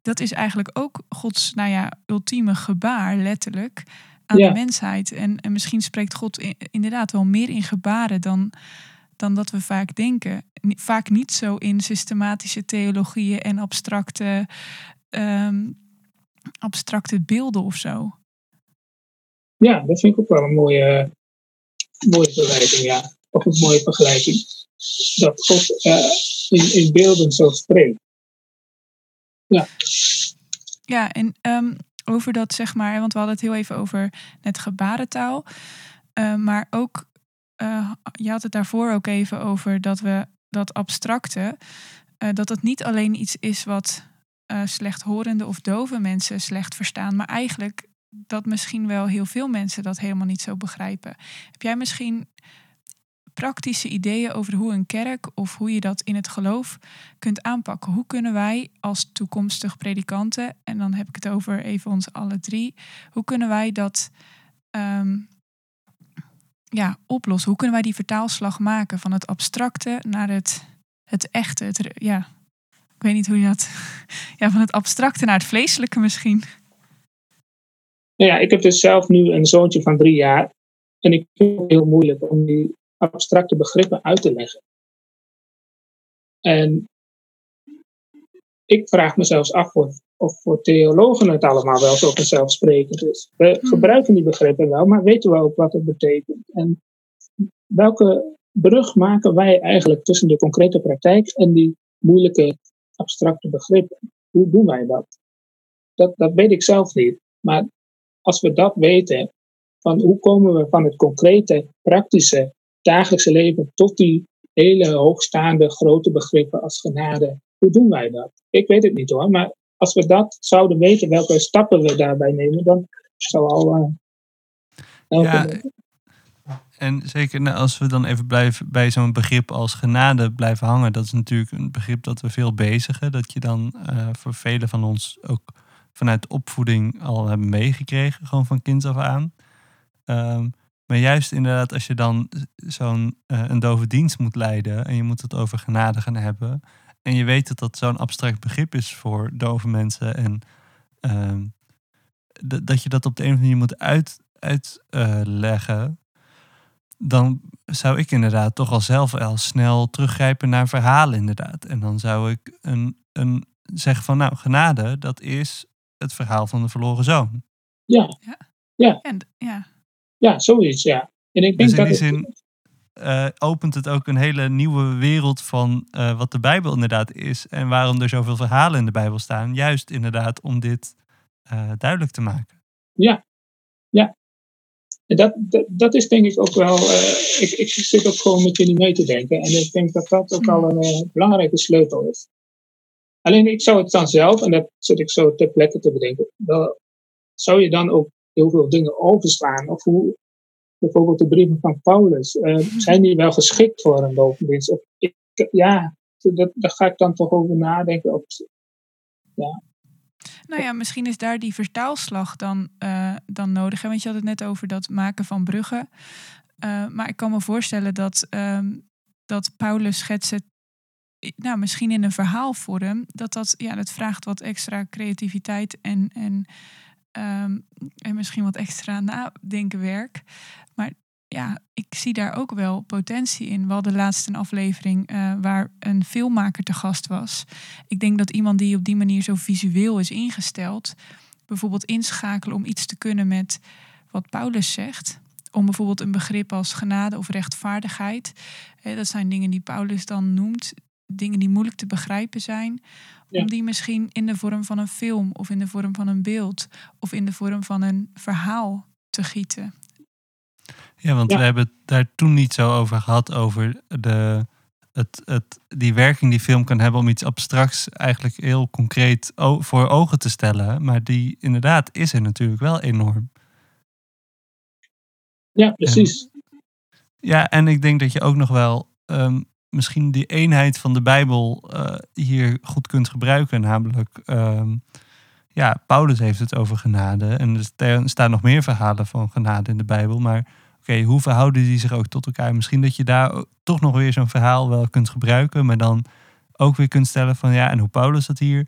Dat is eigenlijk ook Gods, nou ja, ultieme gebaar, letterlijk, aan Ja. de mensheid. En, en misschien spreekt God i- inderdaad wel meer in gebaren dan, dan dat we vaak denken. Vaak niet zo in systematische theologieën en abstracte, ehm, abstracte beelden of zo. Ja, dat vind ik ook wel een mooie, mooie vergelijking, ja. Of een mooie vergelijking. Dat God eh, in, in beelden zo spreekt. Ja, en ehm, over dat zeg maar, want we hadden het heel even over net gebarentaal. Eh, maar ook, eh, je had het daarvoor ook even over dat we dat abstracte, eh, dat het niet alleen iets is wat eh, slechthorende of dove mensen slecht verstaan, maar eigenlijk dat misschien wel heel veel mensen dat helemaal niet zo begrijpen. Heb jij misschien praktische ideeën over hoe een kerk of hoe je dat in het geloof kunt aanpakken? Hoe kunnen wij als toekomstig predikanten, en dan heb ik het over even ons alle drie, hoe kunnen wij dat ehm, ja, oplossen? Hoe kunnen wij die vertaalslag maken van het abstracte naar het, het echte? Het, ja, ik weet niet hoe je dat. Ja, van het abstracte naar het vleeselijke misschien. Ja, ik heb dus zelf nu een zoontje van drie jaar. En ik vind het heel moeilijk om die abstracte begrippen uit te leggen. En ik vraag me zelfs af of, of voor theologen het allemaal wel zo vanzelfsprekend is. We Hmm. gebruiken die begrippen wel, maar weten we ook wat het betekent? En welke brug maken wij eigenlijk tussen de concrete praktijk en die moeilijke abstracte begrippen? Hoe doen wij dat? Dat, dat weet ik zelf niet. Maar als we dat weten, van hoe komen we van het concrete, praktische, dagelijkse leven tot die hele hoogstaande grote begrippen als genade, hoe doen wij dat? Ik weet het niet hoor, maar als we dat zouden weten, welke stappen we daarbij nemen, dan zou al. eh, Ja, En zeker nou, als we dan even blijven bij zo'n begrip als genade blijven hangen, dat is natuurlijk een begrip dat we veel bezigen. Dat je dan eh, voor velen van ons ook vanuit opvoeding al hebben meegekregen, gewoon van kinds af aan. Ehm, maar juist inderdaad, als je dan zo'n eh, een dove dienst moet leiden en je moet het over genade gaan hebben. En je weet dat dat zo'n abstract begrip is voor dove mensen. En ehm, dat- dat je dat op de een of andere manier moet uit, uitleggen dan zou ik inderdaad toch al zelf al snel teruggrijpen naar verhalen inderdaad. En dan zou ik een, een zeggen van nou, genade, dat is het verhaal van de verloren zoon. ja, En, ja. Ja, zoiets, ja. En ik denk Dus in dat die het- zin eh, opent het ook een hele nieuwe wereld van eh, wat de Bijbel inderdaad is. En waarom er zoveel verhalen in de Bijbel staan. Juist inderdaad om dit eh, duidelijk te maken. Ja, ja. En dat, dat, dat is denk ik ook wel. eh, ik, ik zit ook gewoon met jullie mee te denken. En ik denk dat dat ook al een eh, belangrijke sleutel is. Alleen ik zou het dan zelf, en dat zit ik zo ter plekke te bedenken. Wel, zou je dan ook heel veel dingen overslaan? Of hoe, bijvoorbeeld de brieven van Paulus, eh, zijn die wel geschikt voor een bovendienst? Of ik, ja, dat, daar ga ik dan toch over nadenken. Of, Nou ja, misschien is daar die vertaalslag dan, eh, dan nodig. Hè? Want je had het net over dat maken van bruggen. Eh, maar ik kan me voorstellen dat, ehm, dat Paulus schetsen, nou, misschien in een verhaalvorm, dat dat, ja, dat vraagt wat extra creativiteit en, en ehm, en misschien wat extra nadenkenwerk. Maar ja, ik zie daar ook wel potentie in. We hadden laatst een aflevering eh, waar een filmmaker te gast was. Ik denk dat iemand die op die manier zo visueel is ingesteld, bijvoorbeeld inschakelen om iets te kunnen met wat Paulus zegt. Om bijvoorbeeld een begrip als genade of rechtvaardigheid. Hè, dat zijn dingen die Paulus dan noemt. Dingen die moeilijk te begrijpen zijn. Ja. Om die misschien in de vorm van een film of in de vorm van een beeld of in de vorm van een verhaal te gieten. Ja, want Ja. we hebben het daar toen niet zo over gehad, over de, het, het, die werking die film kan hebben om iets abstracts eigenlijk heel concreet voor ogen te stellen. Maar die inderdaad is er natuurlijk wel enorm. Ja, precies. Ja, en ik denk dat je ook nog wel ehm, misschien die eenheid van de Bijbel eh, hier goed kunt gebruiken. Namelijk, ehm, ja, Paulus heeft het over genade. En er sta- staan nog meer verhalen van genade in de Bijbel. Maar oké, hoe verhouden die zich ook tot elkaar? Misschien dat je daar toch nog weer zo'n verhaal wel kunt gebruiken. Maar dan ook weer kunt stellen van ja, en hoe Paulus dat hier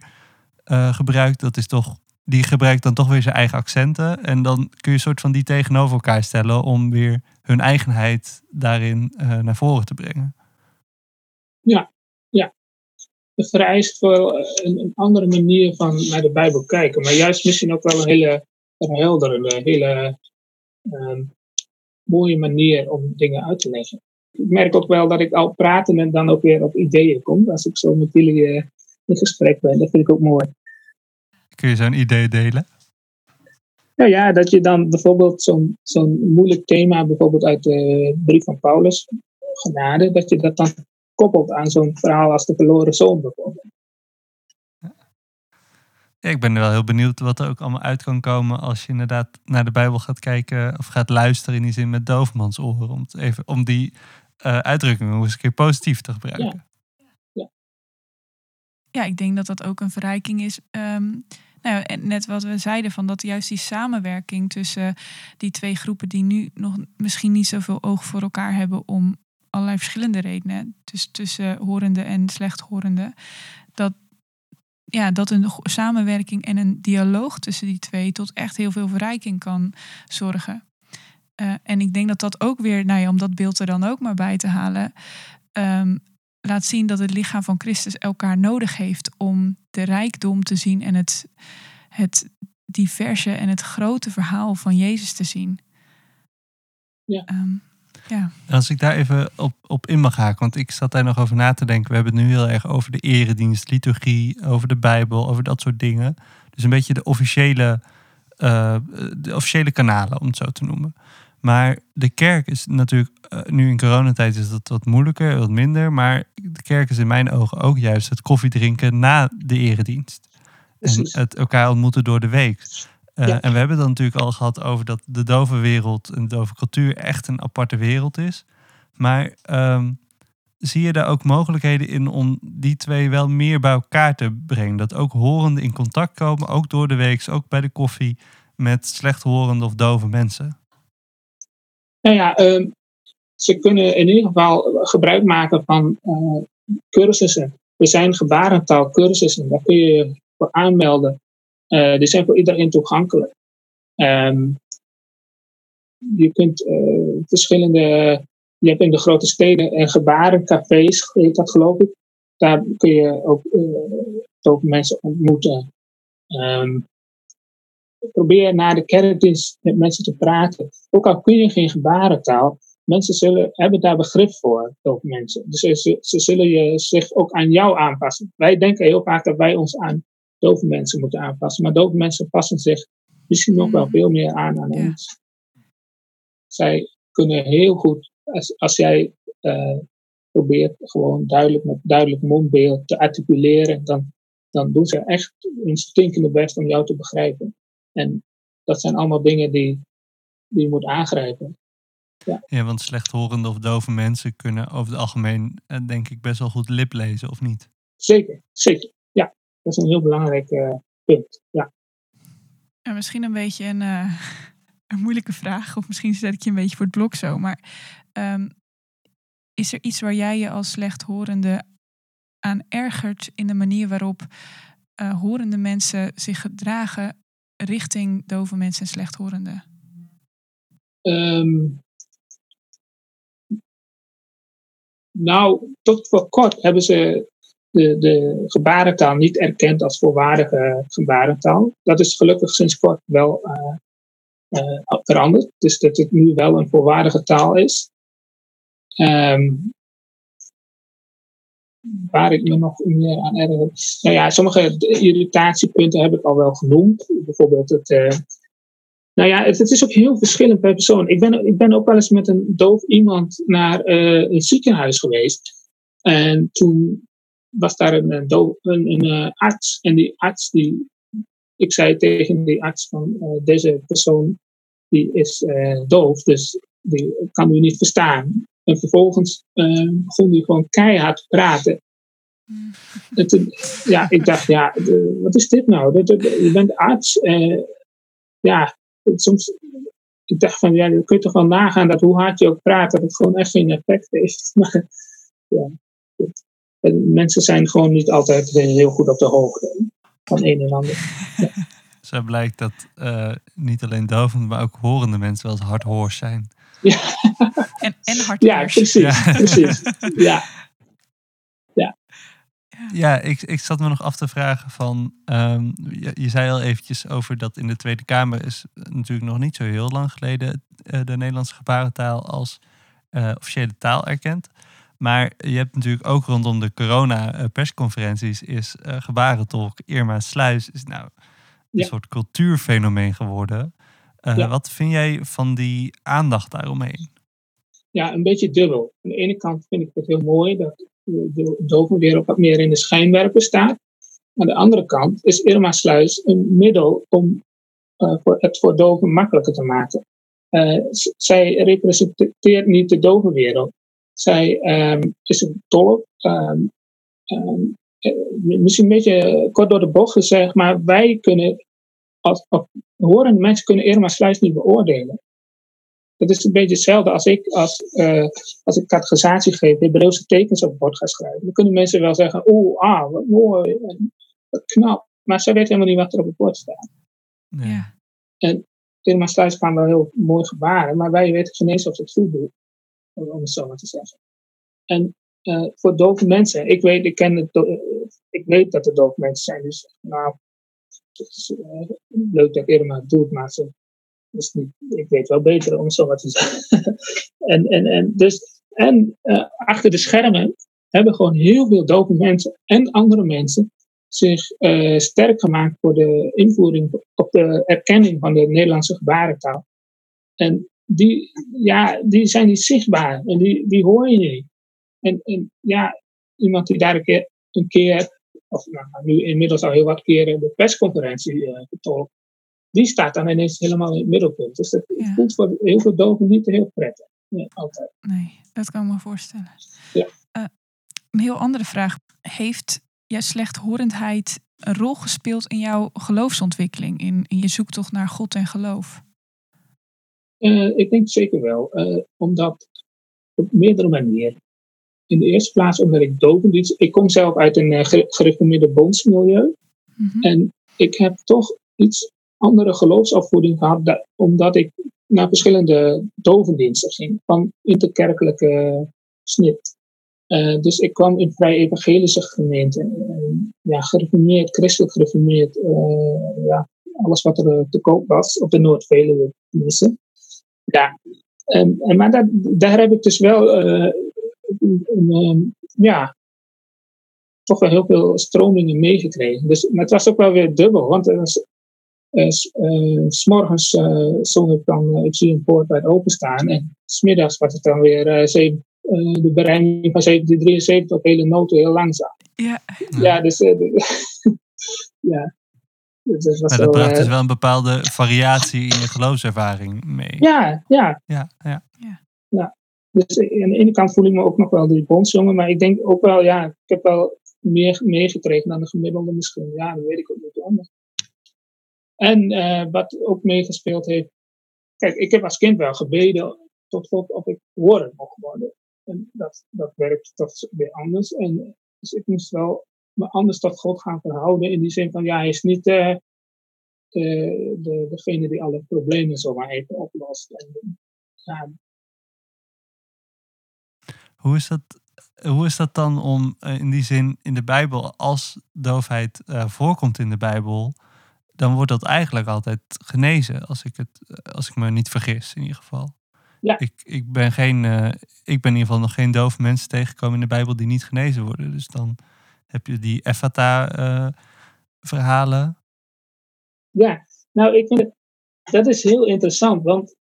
eh, gebruikt, dat is toch. Die gebruikt dan toch weer zijn eigen accenten. En dan kun je een soort van die tegenover elkaar stellen om weer hun eigenheid daarin eh, naar voren te brengen. Het vereist wel een, een andere manier van naar de Bijbel kijken. Maar juist misschien ook wel een hele verhelderende, hele ehm, mooie manier om dingen uit te leggen. Ik merk ook wel dat ik al praten en dan ook weer op ideeën kom. Als ik zo met jullie eh, in gesprek ben. Dat vind ik ook mooi. Kun je zo'n idee delen? Nou ja, dat je dan bijvoorbeeld zo'n zo'n moeilijk thema, bijvoorbeeld uit de brief van Paulus, genade, dat je dat dan koppelt aan zo'n verhaal als de verloren zoon bijvoorbeeld. Ja, ik ben wel heel benieuwd wat er ook allemaal uit kan komen als je inderdaad naar de Bijbel gaat kijken of gaat luisteren in die zin met doofmans oren. Om, even, om die eh uitdrukking nog eens een keer positief te gebruiken. Ja, ik denk dat dat ook een verrijking is. Ehm, nou, ja, net wat we zeiden, van dat juist die samenwerking tussen die twee groepen die nu nog misschien niet zoveel oog voor elkaar hebben om allerlei verschillende redenen, dus tussen horende en slechthorende, dat, ja, dat een samenwerking en een dialoog tussen die twee tot echt heel veel verrijking kan zorgen. Eh, en ik denk dat dat ook weer, nou ja, om dat beeld er dan ook maar bij te halen, ehm, laat zien dat het lichaam van Christus elkaar nodig heeft om de rijkdom te zien en het, het diverse en het grote verhaal van Jezus te zien. Ja. Ehm, ja. Als ik daar even op, op in mag haken, want ik zat daar nog over na te denken. We hebben het nu heel erg over de eredienst, liturgie, over de Bijbel, over dat soort dingen. Dus een beetje de officiële, eh, de officiële kanalen, om het zo te noemen. Maar de kerk is natuurlijk, eh, nu in coronatijd is dat wat moeilijker, wat minder. Maar de kerk is in mijn ogen ook juist het koffiedrinken na de eredienst. En het elkaar ontmoeten door de week. Eh, Ja. En we hebben het dan natuurlijk al gehad over dat de dove wereld en de dove cultuur echt een aparte wereld is. Maar ehm, zie je daar ook mogelijkheden in om die twee wel meer bij elkaar te brengen? Dat ook horenden in contact komen, ook door de week, ook bij de koffie, met slechthorende of dove mensen. Nou ja, ehm, ze kunnen in ieder geval gebruik maken van eh, cursussen. Er zijn gebarentaalcursussen, daar kun je je voor aanmelden. Eh, die zijn voor iedereen toegankelijk. Ehm, je kunt eh, verschillende, je hebt in de grote steden eh, gebarencafés, heet dat geloof ik. Daar kun je ook uh, mensen ontmoeten. Ehm, probeer na de kerkdienst met mensen te praten. Ook al kun je geen gebarentaal, mensen zullen, hebben daar begrip voor, dove mensen. Dus ze, ze zullen je, zich ook aan jou aanpassen. Wij denken heel vaak dat wij ons aan dove mensen moeten aanpassen, maar dove mensen passen zich misschien nog wel veel meer aan aan Ja. ons. Zij kunnen heel goed, als, als jij uh, probeert gewoon duidelijk met duidelijk mondbeeld te articuleren, dan, dan doen ze echt hun stinkende best om jou te begrijpen. En dat zijn allemaal dingen die, die je moet aangrijpen. Ja. ja, want slechthorende of dove mensen kunnen over het algemeen, eh, denk ik, best wel goed lip lezen, of niet? Zeker, zeker. Dat is een heel belangrijk uh, punt. Ja. ja. misschien een beetje een, uh, een moeilijke vraag, of misschien zet ik je een beetje voor het blok zo. Maar um, is er iets waar jij je als slechthorende aan ergert in de manier waarop uh, horende mensen zich gedragen richting dove mensen en slechthorenden? Um, nou, tot voor kort hebben ze de, de gebarentaal niet erkend als volwaardige gebarentaal. Dat is gelukkig sinds kort wel uh, uh, veranderd. Dus dat het nu wel een volwaardige taal is. Um, waar ik me nog meer aan erger. Nou ja, sommige irritatiepunten heb ik al wel genoemd. Bijvoorbeeld het. Uh, nou ja, het, het, is ook heel verschillend per persoon. Ik ben, ik ben ook wel eens met een doof iemand naar een ziekenhuis geweest. En toen was daar een, een, doof, een, een uh, arts. En die arts, die, ik zei tegen die arts van deze persoon, die is doof, dus die kan u niet verstaan. En vervolgens uh, begon hij gewoon keihard te praten. Mm. En toen, ja, ik dacht, ja, wat is dit nou? je bent arts. Ja, soms, ik dacht van, ja, je toch wel nagaan dat hoe hard je ook praat, dat het gewoon echt geen effect heeft. Maar ja, en mensen zijn gewoon niet altijd heel goed op de hoogte van een en ander. Ja. Zo blijkt dat uh, niet alleen dovende, maar ook horende mensen wel eens hardhoors zijn. Ja. En, en hard Ja, precies. Ja. precies. Ja. Ja. Ja, ik, ik zat me nog af te vragen van, um, je, je, zei al eventjes over dat in de Tweede Kamer is natuurlijk nog niet zo heel lang geleden uh, de Nederlandse gebarentaal als uh, officiële taal erkend. Maar je hebt natuurlijk ook rondom de corona persconferenties is uh, gebarentolk Irma Sluis is nou een ja. soort cultuurfenomeen geworden. Uh, ja. Wat vind jij van die aandacht daaromheen? Ja, een beetje dubbel. Aan de ene kant vind ik het heel mooi dat de dovenwereld wat meer in de schijnwerpen staat. Aan de andere kant is Irma Sluis een middel om uh, voor het voor doven makkelijker te maken. Zij representeert niet de dovenwereld. Zij um, is een. Um, um, misschien een beetje kort door de bocht gezegd, maar wij kunnen als, als horende mensen kunnen Irma Sluis niet beoordelen. Dat is een beetje hetzelfde als ik, als, uh, als ik categorisatie geef, Hebreeuwse tekens op het bord ga schrijven. Dan kunnen mensen wel zeggen, oeh, ah, wat mooi, wat knap. Maar zij weten helemaal niet wat er op het bord staat. Ja. En Irma Sluis kan wel heel mooi gebaren, maar wij weten geen eens of ze het goed doen. Om het zo maar te zeggen. En uh, voor dove mensen, ik weet, ik, ken het, uh, ik weet dat er dove mensen zijn, dus nou, het uh, leuk dat Irma het doet, maar ze niet, ik weet wel beter om zo wat te zeggen. en, en, en, dus, en achter de schermen hebben gewoon heel veel dove mensen en andere mensen zich sterk gemaakt voor de invoering, op de erkenning van de Nederlandse gebarentaal. En die, ja, die zijn niet zichtbaar en die, die hoor je niet. En, en ja, iemand die daar een keer, een keer of nou, nu inmiddels al heel wat keren de persconferentie uh, getolkt, die staat dan ineens helemaal in het middelpunt. Dus dat ja. voelt voor heel veel doven niet heel prettig. Nee, altijd. Nee, dat kan ik me voorstellen. Ja. Uh, een heel andere vraag. Heeft jouw slechthorendheid een rol gespeeld in jouw geloofsontwikkeling, in, in je zoektocht naar God en geloof? Uh, ik denk zeker wel, omdat op meerdere manieren in de eerste plaats omdat ik dovendienst. Ik kom zelf uit een uh, gereformeerde bondsmilieu. Mm-hmm. En ik heb toch iets andere geloofsafvoeding gehad, dat, omdat ik naar verschillende dovendiensten ging, van interkerkelijke snit. Uh, dus ik kwam in vrij evangelische gemeenten, uh, ja, gereformeerd, christelijk gereformeerd, uh, ja, alles wat er te koop was op de Noordveluwe tenminste. Ja, en, en, maar dat, daar heb ik dus wel um, ja, toch wel heel veel stromingen meegekregen. Dus, maar het was ook wel weer dubbel, want er was, uh, uh, s'morgens uh, zong ik dan Ik zie een poort bij openstaan en smiddags was het dan weer zeven, de bereiding van 1773 op hele noten heel langzaam. Ja, ja dus ja. Dus was maar dat bracht dus wel een bepaalde variatie in je geloofservaring mee. Ja, ja. Ja, ja. ja. ja. Dus aan de ene kant voel ik me ook nog wel die bondsjongen, maar ik denk ook wel, ja, ik heb wel meer meegekregen dan de gemiddelde misschien. Ja, dat weet ik ook niet anders. En uh, wat ook meegespeeld heeft, kijk, ik heb als kind wel gebeden tot God of ik woorden mocht worden. En dat, dat werkt toch weer anders. En dus ik moest wel anders tot God gaan verhouden in die zin van, ja, hij is niet, uh, de, de, degene die alle problemen zomaar even oplost. En, ja. Hoe is dat hoe is dat dan om eh, in die zin in de Bijbel, als doofheid uh, voorkomt in de Bijbel, dan wordt dat eigenlijk altijd genezen, als ik, het, eh, als ik me niet vergis in ieder geval. Ja. Ik, ik, ben geen, uh, ik ben in ieder geval nog geen dove mensen tegengekomen in de Bijbel die niet genezen worden. Dus dan heb je die Ephata-verhalen. ja, nou, ik vind het, dat is heel interessant, want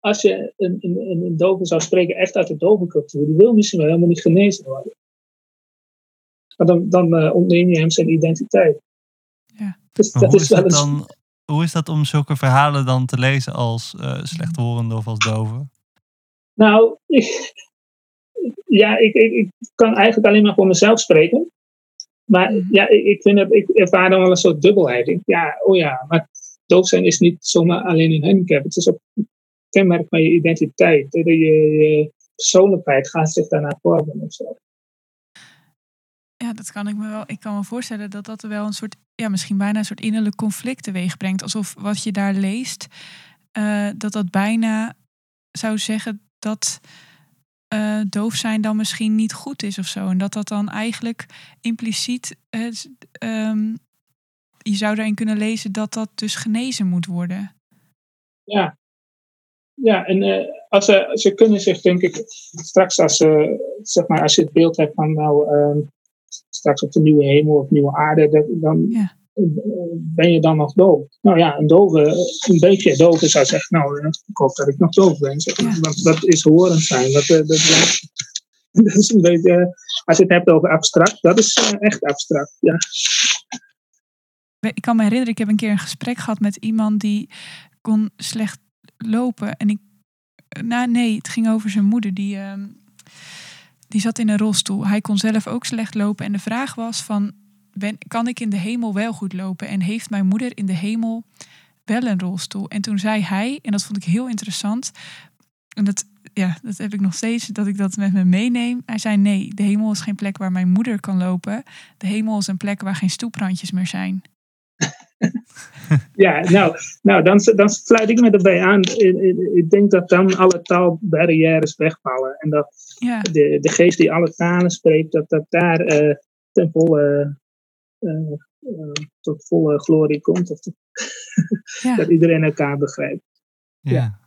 als je een, een, een dove zou spreken, echt uit de dovencultuur, die wil misschien wel helemaal niet genezen worden. Maar dan, dan uh, ontneem je hem zijn identiteit. Ja. Dus dat hoe, is, dat dan, hoe is dat om zulke verhalen dan te lezen als uh, slechthorende of als dove? Nou, ik, ja, ik, ik, ik, kan eigenlijk alleen maar voor mezelf spreken. Maar mhm. ja, ik, vind het, ik ervaar dan wel een soort dubbelheid. ja, oh ja, maar doof zijn is niet zomaar alleen een handicap. Het is ook kenmerk van je identiteit. Je, je persoonlijkheid gaat zich daarna vormen of zo. Ja, dat kan ik me wel. Ik kan me voorstellen dat dat wel een soort, ja, misschien bijna een soort innerlijk conflict teweeg brengt. Alsof wat je daar leest, uh, dat dat bijna zou zeggen dat uh, doof zijn dan misschien niet goed is of zo. En dat dat dan eigenlijk impliciet, uh, um, je zou daarin kunnen lezen dat dat dus genezen moet worden. Ja, ja, en uh, als ze, ze kunnen zich, denk ik, straks als, uh, zeg maar, als je het beeld hebt van nou, uh, straks op de nieuwe hemel of nieuwe aarde, dat, dan ja. Ben je dan nog doof. Nou ja, een dove, een beetje dove zou zeggen, nou, ik hoop dat ik nog doof ben. Ja. Want dat is horend zijn. Dat, dat, dat, dat is een beetje, als je het hebt over abstract, dat is echt abstract, ja. Ik kan me herinneren, ik heb een keer een gesprek gehad met iemand die kon slecht lopen. En ik. Nou, nee, het ging over zijn moeder. Die, uh, die zat in een rolstoel. Hij kon zelf ook slecht lopen. En de vraag was: van, ben, kan ik in de hemel wel goed lopen? En heeft mijn moeder in de hemel wel een rolstoel? En toen zei hij, en dat vond ik heel interessant. En dat, ja, dat heb ik nog steeds, dat ik dat met me meeneem. Hij zei: Nee, de hemel is geen plek waar mijn moeder kan lopen. De hemel is een plek waar geen stoeprandjes meer zijn. ja, nou, nou dan, dan sluit ik me erbij aan. Ik, denk dat dan alle taalbarrières wegvallen. En dat ja. de, de geest die alle talen spreekt, dat dat daar uh, ten volle, tot volle glorie komt. Of ja. dat iedereen elkaar begrijpt. Ja. ja.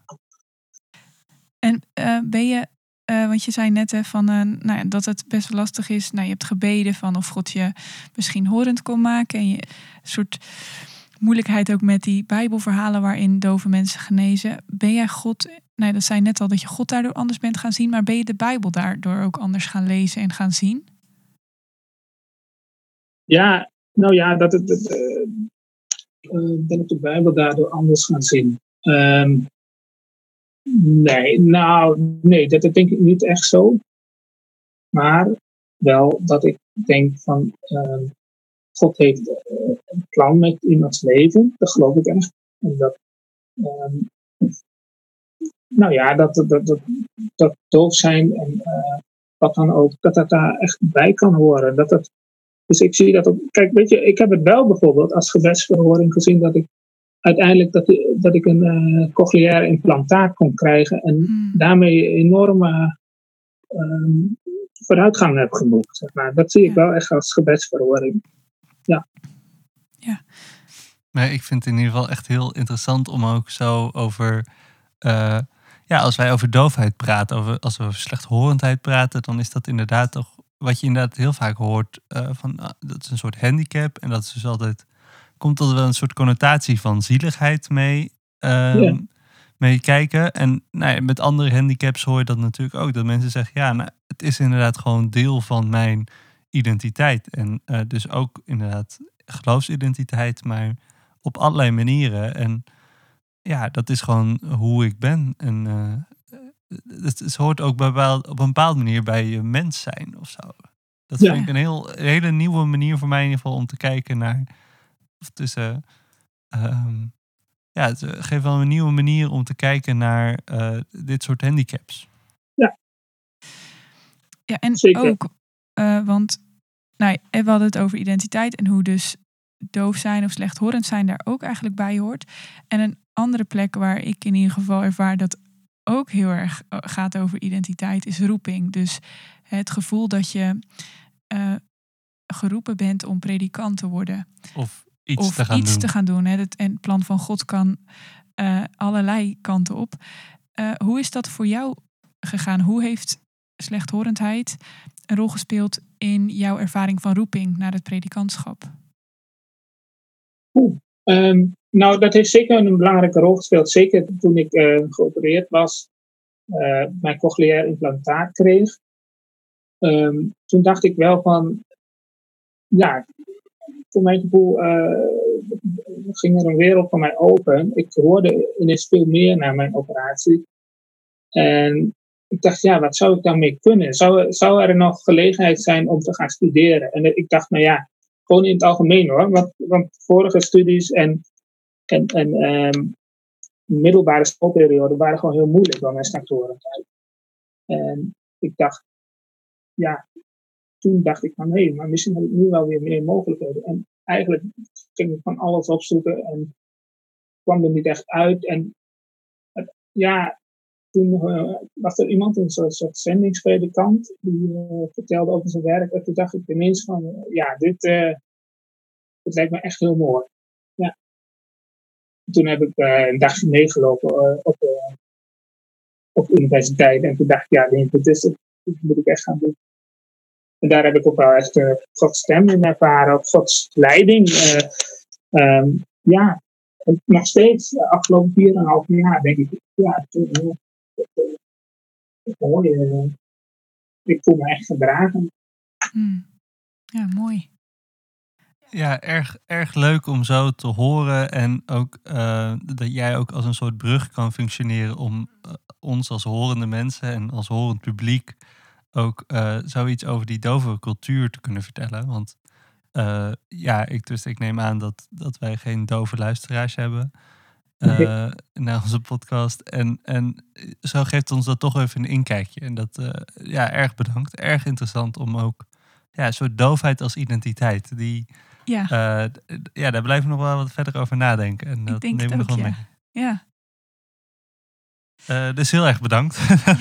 En ben je uh, want je zei net hè, van, uh, nou ja, dat het best wel lastig is. Nou, je hebt gebeden van of God je misschien horend kon maken. En je een soort moeilijkheid ook met die Bijbelverhalen waarin dove mensen genezen. Ben jij God, nou, dat zei net al dat je God daardoor anders bent gaan zien. Maar ben je de Bijbel daardoor ook anders gaan lezen en gaan zien? Ja, nou ja, dat, dat, dat uh, ben ik de Bijbel daardoor anders gaan zien. Um, Nee, nou, nee, dat, denk ik niet echt zo. Maar wel dat ik denk van, uh, God heeft uh, een plan met iemands leven, dat geloof ik echt. Dat, uh, nou ja, dat, dat, dat, dat doof zijn en uh, wat dan ook, dat dat daar echt bij kan horen. Dat dat, dus ik zie dat, op, kijk, weet je, ik heb het wel bijvoorbeeld als gebedsverhoring gezien dat ik uiteindelijk dat, dat ik een uh, cochleaire implantaat kon krijgen en hmm. daarmee enorme uh, vooruitgang heb geboekt. Zeg maar. Dat zie ik wel echt als gebedsverhoring. Ja. ja. Maar ik vind het in ieder geval echt heel interessant om ook zo over. Uh, ja, als wij over doofheid praten, over, als we over slechthorendheid praten, dan is dat inderdaad toch wat je inderdaad heel vaak hoort. Uh, van, dat is een soort handicap en dat is dus altijd komt er wel een soort connotatie van zieligheid mee, um, mee kijken. En nou ja, met andere handicaps hoor je dat natuurlijk ook. Dat mensen zeggen, ja, nou, het is inderdaad gewoon deel van mijn identiteit. En uh, dus ook inderdaad geloofsidentiteit, maar op allerlei manieren. En ja, dat is gewoon hoe ik ben. En uh, het, het, hoort ook op een bepaalde manier bij je mens zijn of zo. Dat vind ik een, heel, een hele nieuwe manier voor mij in ieder geval om te kijken naar of tussen. Ehm, ja, het eh, geeft wel een nieuwe manier om te kijken naar uh, dit soort handicaps. Ja. Ja, en Zeker. ook, uh, want nou, we hadden het over identiteit en hoe dus doof zijn of slechthorend zijn daar ook eigenlijk bij hoort. En een andere plek waar ik in ieder geval ervaar dat ook heel erg eh, gaat over identiteit is roeping. Dus het gevoel dat je uh, geroepen bent om predikant te worden. Of iets of te gaan iets doen. te gaan doen. Hè. Het, en het plan van God kan uh, allerlei kanten op. Uh, hoe is dat voor jou gegaan? Hoe heeft slechthorendheid een rol gespeeld in jouw ervaring van roeping naar het predikantschap? Oeh, um, nou, dat heeft zeker een belangrijke rol gespeeld. Zeker toen ik uh, geopereerd was, uh, mijn cochleair implantaat kreeg. Um, toen dacht ik wel van, ja, voor mijn gevoel uh, ging er een wereld voor mij open. Ik hoorde ineens veel meer na mijn operatie. En ik dacht, ja, wat zou ik daarmee kunnen? Zou, zou er nog gelegenheid zijn om te gaan studeren? En ik dacht, nou ja, gewoon in het algemeen hoor. Want vorige studies en, en, en um, middelbare schoolperiode waren gewoon heel moeilijk bij mijn snactorentijd. En ik dacht, ja, toen dacht ik van hé, maar misschien heb ik nu wel weer meer mogelijkheden. En eigenlijk ging ik van alles opzoeken en kwam er niet echt uit. En het, ja, toen uh, was er iemand, een soort, soort zendingspredikant, die uh, vertelde over zijn werk. En toen dacht ik ineens van, uh, ja, dit, dit lijkt me echt heel mooi. Toen heb ik een dagje meegelopen op, op de universiteit. En toen dacht ik, ja, dit is het. Moet ik echt gaan doen. En daar heb ik ook wel echt uh, Gods stem in ervaren, Gods leiding. Um, ja, nog steeds, de afgelopen 4,5 jaar, denk ik, ja, toen, mooi. ik voel me echt gedragen. Mm. Ja, mooi. Ja, erg, erg leuk om zo te horen. En ook uh, dat jij ook als een soort brug kan functioneren om uh, ons als horende mensen en als horend publiek ook uh, zoiets over die dove cultuur te kunnen vertellen. Want ja, ik, dus ik neem aan dat, dat wij geen dove luisteraars hebben naar onze podcast. En, en zo geeft ons dat toch even een inkijkje. En dat, ja, erg bedankt. Erg interessant om ook ja, een soort doofheid als identiteit. Die, ja. ja, daar blijven we nog wel wat verder over nadenken. En dat ik denk nemen we nog ook, wel ja. mee. Ja. Uh, dus heel erg bedankt.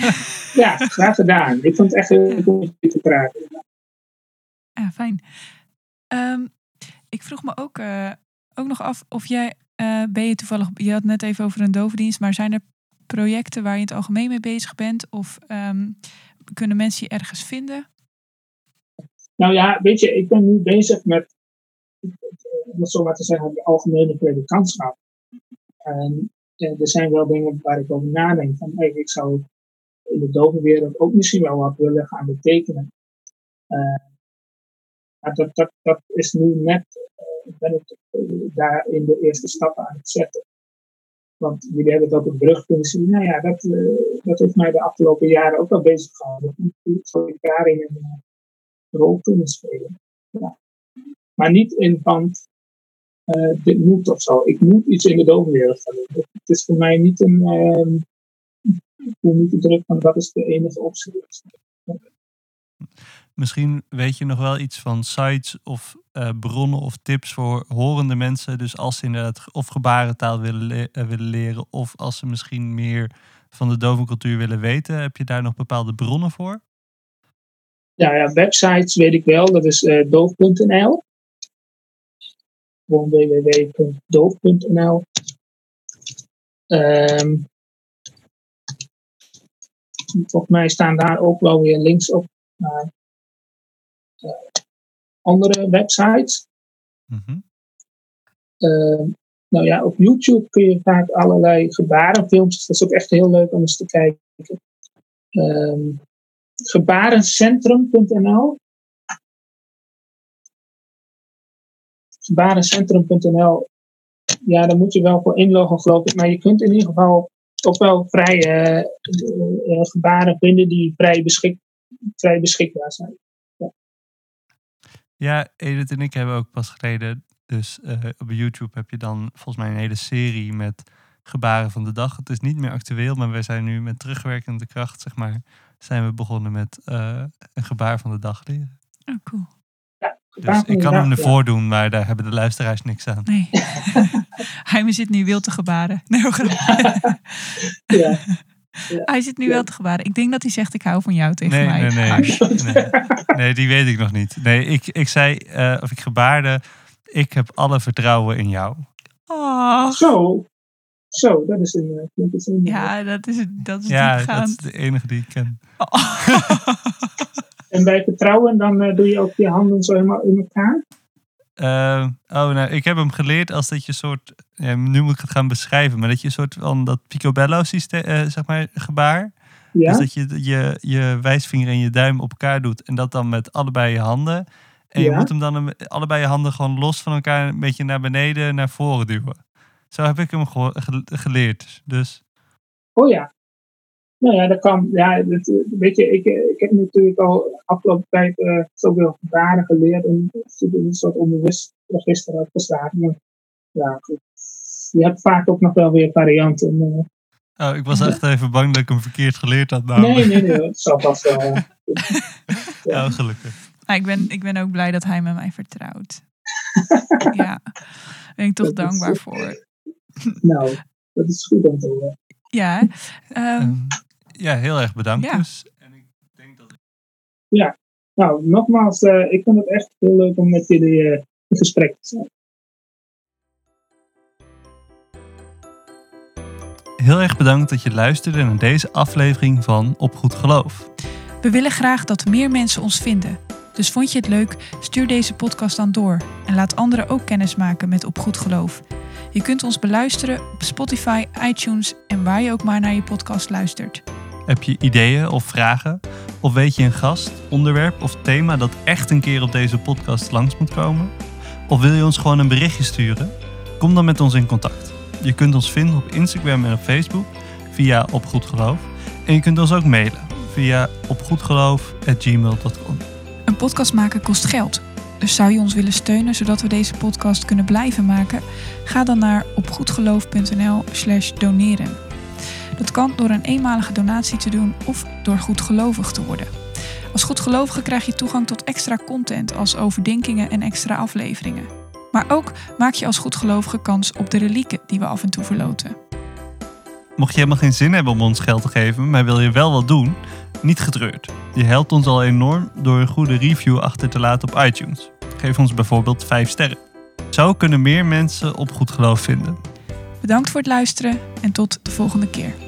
ja, graag gedaan. Ik vond het echt heel leuk om je te praten. Fijn. Um, ik vroeg me ook, uh, ook nog af of jij, uh, ben je toevallig, je had net even over een dovendienst, maar zijn er projecten waar je in het algemeen mee bezig bent? Of um, kunnen mensen je ergens vinden? Nou ja, weet je, ik ben nu bezig met, om het zo maar te zeggen, de algemene predikantschap. En er zijn wel dingen waar ik over nadenk. Van, hey, ik zou in de dovenwereld ook misschien wel wat willen gaan betekenen. Uh, maar dat, dat, dat is nu net, uh, ben ik uh, daar in de eerste stappen aan het zetten. Want jullie hebben het ook een brug kunnen zien. Nou ja, dat, dat heeft mij de afgelopen jaren ook wel bezig gehouden. Zou ik daarin een rol kunnen spelen. Ja. Maar niet in van, uh, dit moet of zo. Ik moet iets in de dovenwereld gaan doen. Het is voor mij niet een. Uh, ik voel niet de druk van dat is de enige optie. Misschien weet je nog wel iets van sites of uh, bronnen of tips voor horende mensen. Dus als ze inderdaad of gebarentaal willen, le willen leren, of als ze misschien meer van de dovencultuur willen weten, heb je daar nog bepaalde bronnen voor? Ja, ja websites weet ik wel. Dat is uh, doof.nl gewoon www.doof.nl. Um, volgens mij staan daar ook wel weer links op naar uh, andere websites. Mm -hmm. uh, nou ja, op YouTube kun je vaak allerlei gebarenfilms. Dat is ook echt heel leuk om eens te kijken. Um, gebarencentrum.nl gebarencentrum.nl, ja, daar moet je wel voor inloggen, geloof ik. Maar je kunt in ieder geval ook wel vrij uh, uh, gebaren vinden die vrij, beschik vrij beschikbaar zijn. Ja. ja, Edith en ik hebben ook pas geleden, dus uh, op YouTube heb je dan volgens mij een hele serie met gebaren van de dag. Het is niet meer actueel, maar wij zijn nu met terugwerkende kracht, zeg maar, zijn we begonnen met een gebaar van de dag leren. Oh, cool. Dus ik kan hem ervoor doen, maar daar hebben de luisteraars niks aan. Nee. Hij zit nu wild te gebaren. Nee, ja. Hij zit nu wel te gebaren. Ik denk dat hij zegt: Ik hou van jou tegen mij. Nee, nee, nee. nee, die weet ik nog niet. Nee, ik, ik zei, uh, of ik gebaarde: Ik heb alle vertrouwen in jou. Oh. Zo. Zo, dat is een. Dat is een ja, dat is, dat is ja, dat is de enige die ik ken. Oh. en bij vertrouwen, dan uh, doe je ook je handen zo helemaal in elkaar? Uh, oh, nou, ik heb hem geleerd als dat je soort, ja, nu moet ik het gaan beschrijven, maar dat je een soort van dat picobello systeem, uh, zeg maar, gebaar. Ja? Dus dat je, je je wijsvinger en je duim op elkaar doet en dat dan met allebei je handen. En ja? je moet hem dan allebei je handen gewoon los van elkaar een beetje naar beneden, naar voren duwen. Zo heb ik hem geleerd. Dus. Oh ja. Nou ja, dat kan. Ja, dat, weet je, ik, ik heb natuurlijk al afgelopen tijd uh, zoveel gebaren geleerd en zit in een soort onbewust register uitgeslagen. Maar ja, goed. Je hebt vaak ook nog wel weer varianten. Uh, oh, ik was echt even bang dat ik hem verkeerd geleerd had. Nee, nee, nee, dat zal vast wel. ja. Gelukkig. ik, ben, ik ben ook blij dat hij met mij vertrouwt. ja, daar ben ik toch dat dankbaar is, voor. Nou, dat is goed om te horen. Ja, um, ja, heel erg bedankt ja. dus. En ik denk dat ik... Ja, nou, nogmaals, uh, ik vond het echt heel leuk om met jullie uh, in gesprek te zijn. Heel erg bedankt dat je luisterde naar deze aflevering van Op Goed Geloof. We willen graag dat meer mensen ons vinden. Dus vond je het leuk? Stuur deze podcast dan door en laat anderen ook kennis maken met Op Goed Geloof. Je kunt ons beluisteren op Spotify, iTunes en waar je ook maar naar je podcast luistert. Heb je ideeën of vragen? Of weet je een gast, onderwerp of thema dat echt een keer op deze podcast langs moet komen? Of wil je ons gewoon een berichtje sturen? Kom dan met ons in contact. Je kunt ons vinden op Instagram en op Facebook via opgoedgeloof. En je kunt ons ook mailen via opgoedgeloof.gmail.com. Een podcast maken kost geld. Dus zou je ons willen steunen zodat we deze podcast kunnen blijven maken? Ga dan naar opgoedgeloof.nl slash doneren. Dat kan door een eenmalige donatie te doen of door goedgelovig te worden. Als goedgelovige krijg je toegang tot extra content als overdenkingen en extra afleveringen. Maar ook maak je als goedgelovige kans op de relieken die we af en toe verloten. Mocht je helemaal geen zin hebben om ons geld te geven, maar wil je wel wat doen, niet getreurd. Je helpt ons al enorm door een goede review achter te laten op iTunes. Geef ons bijvoorbeeld 5 sterren. Zo kunnen meer mensen op goed geloof vinden. Bedankt voor het luisteren en tot de volgende keer.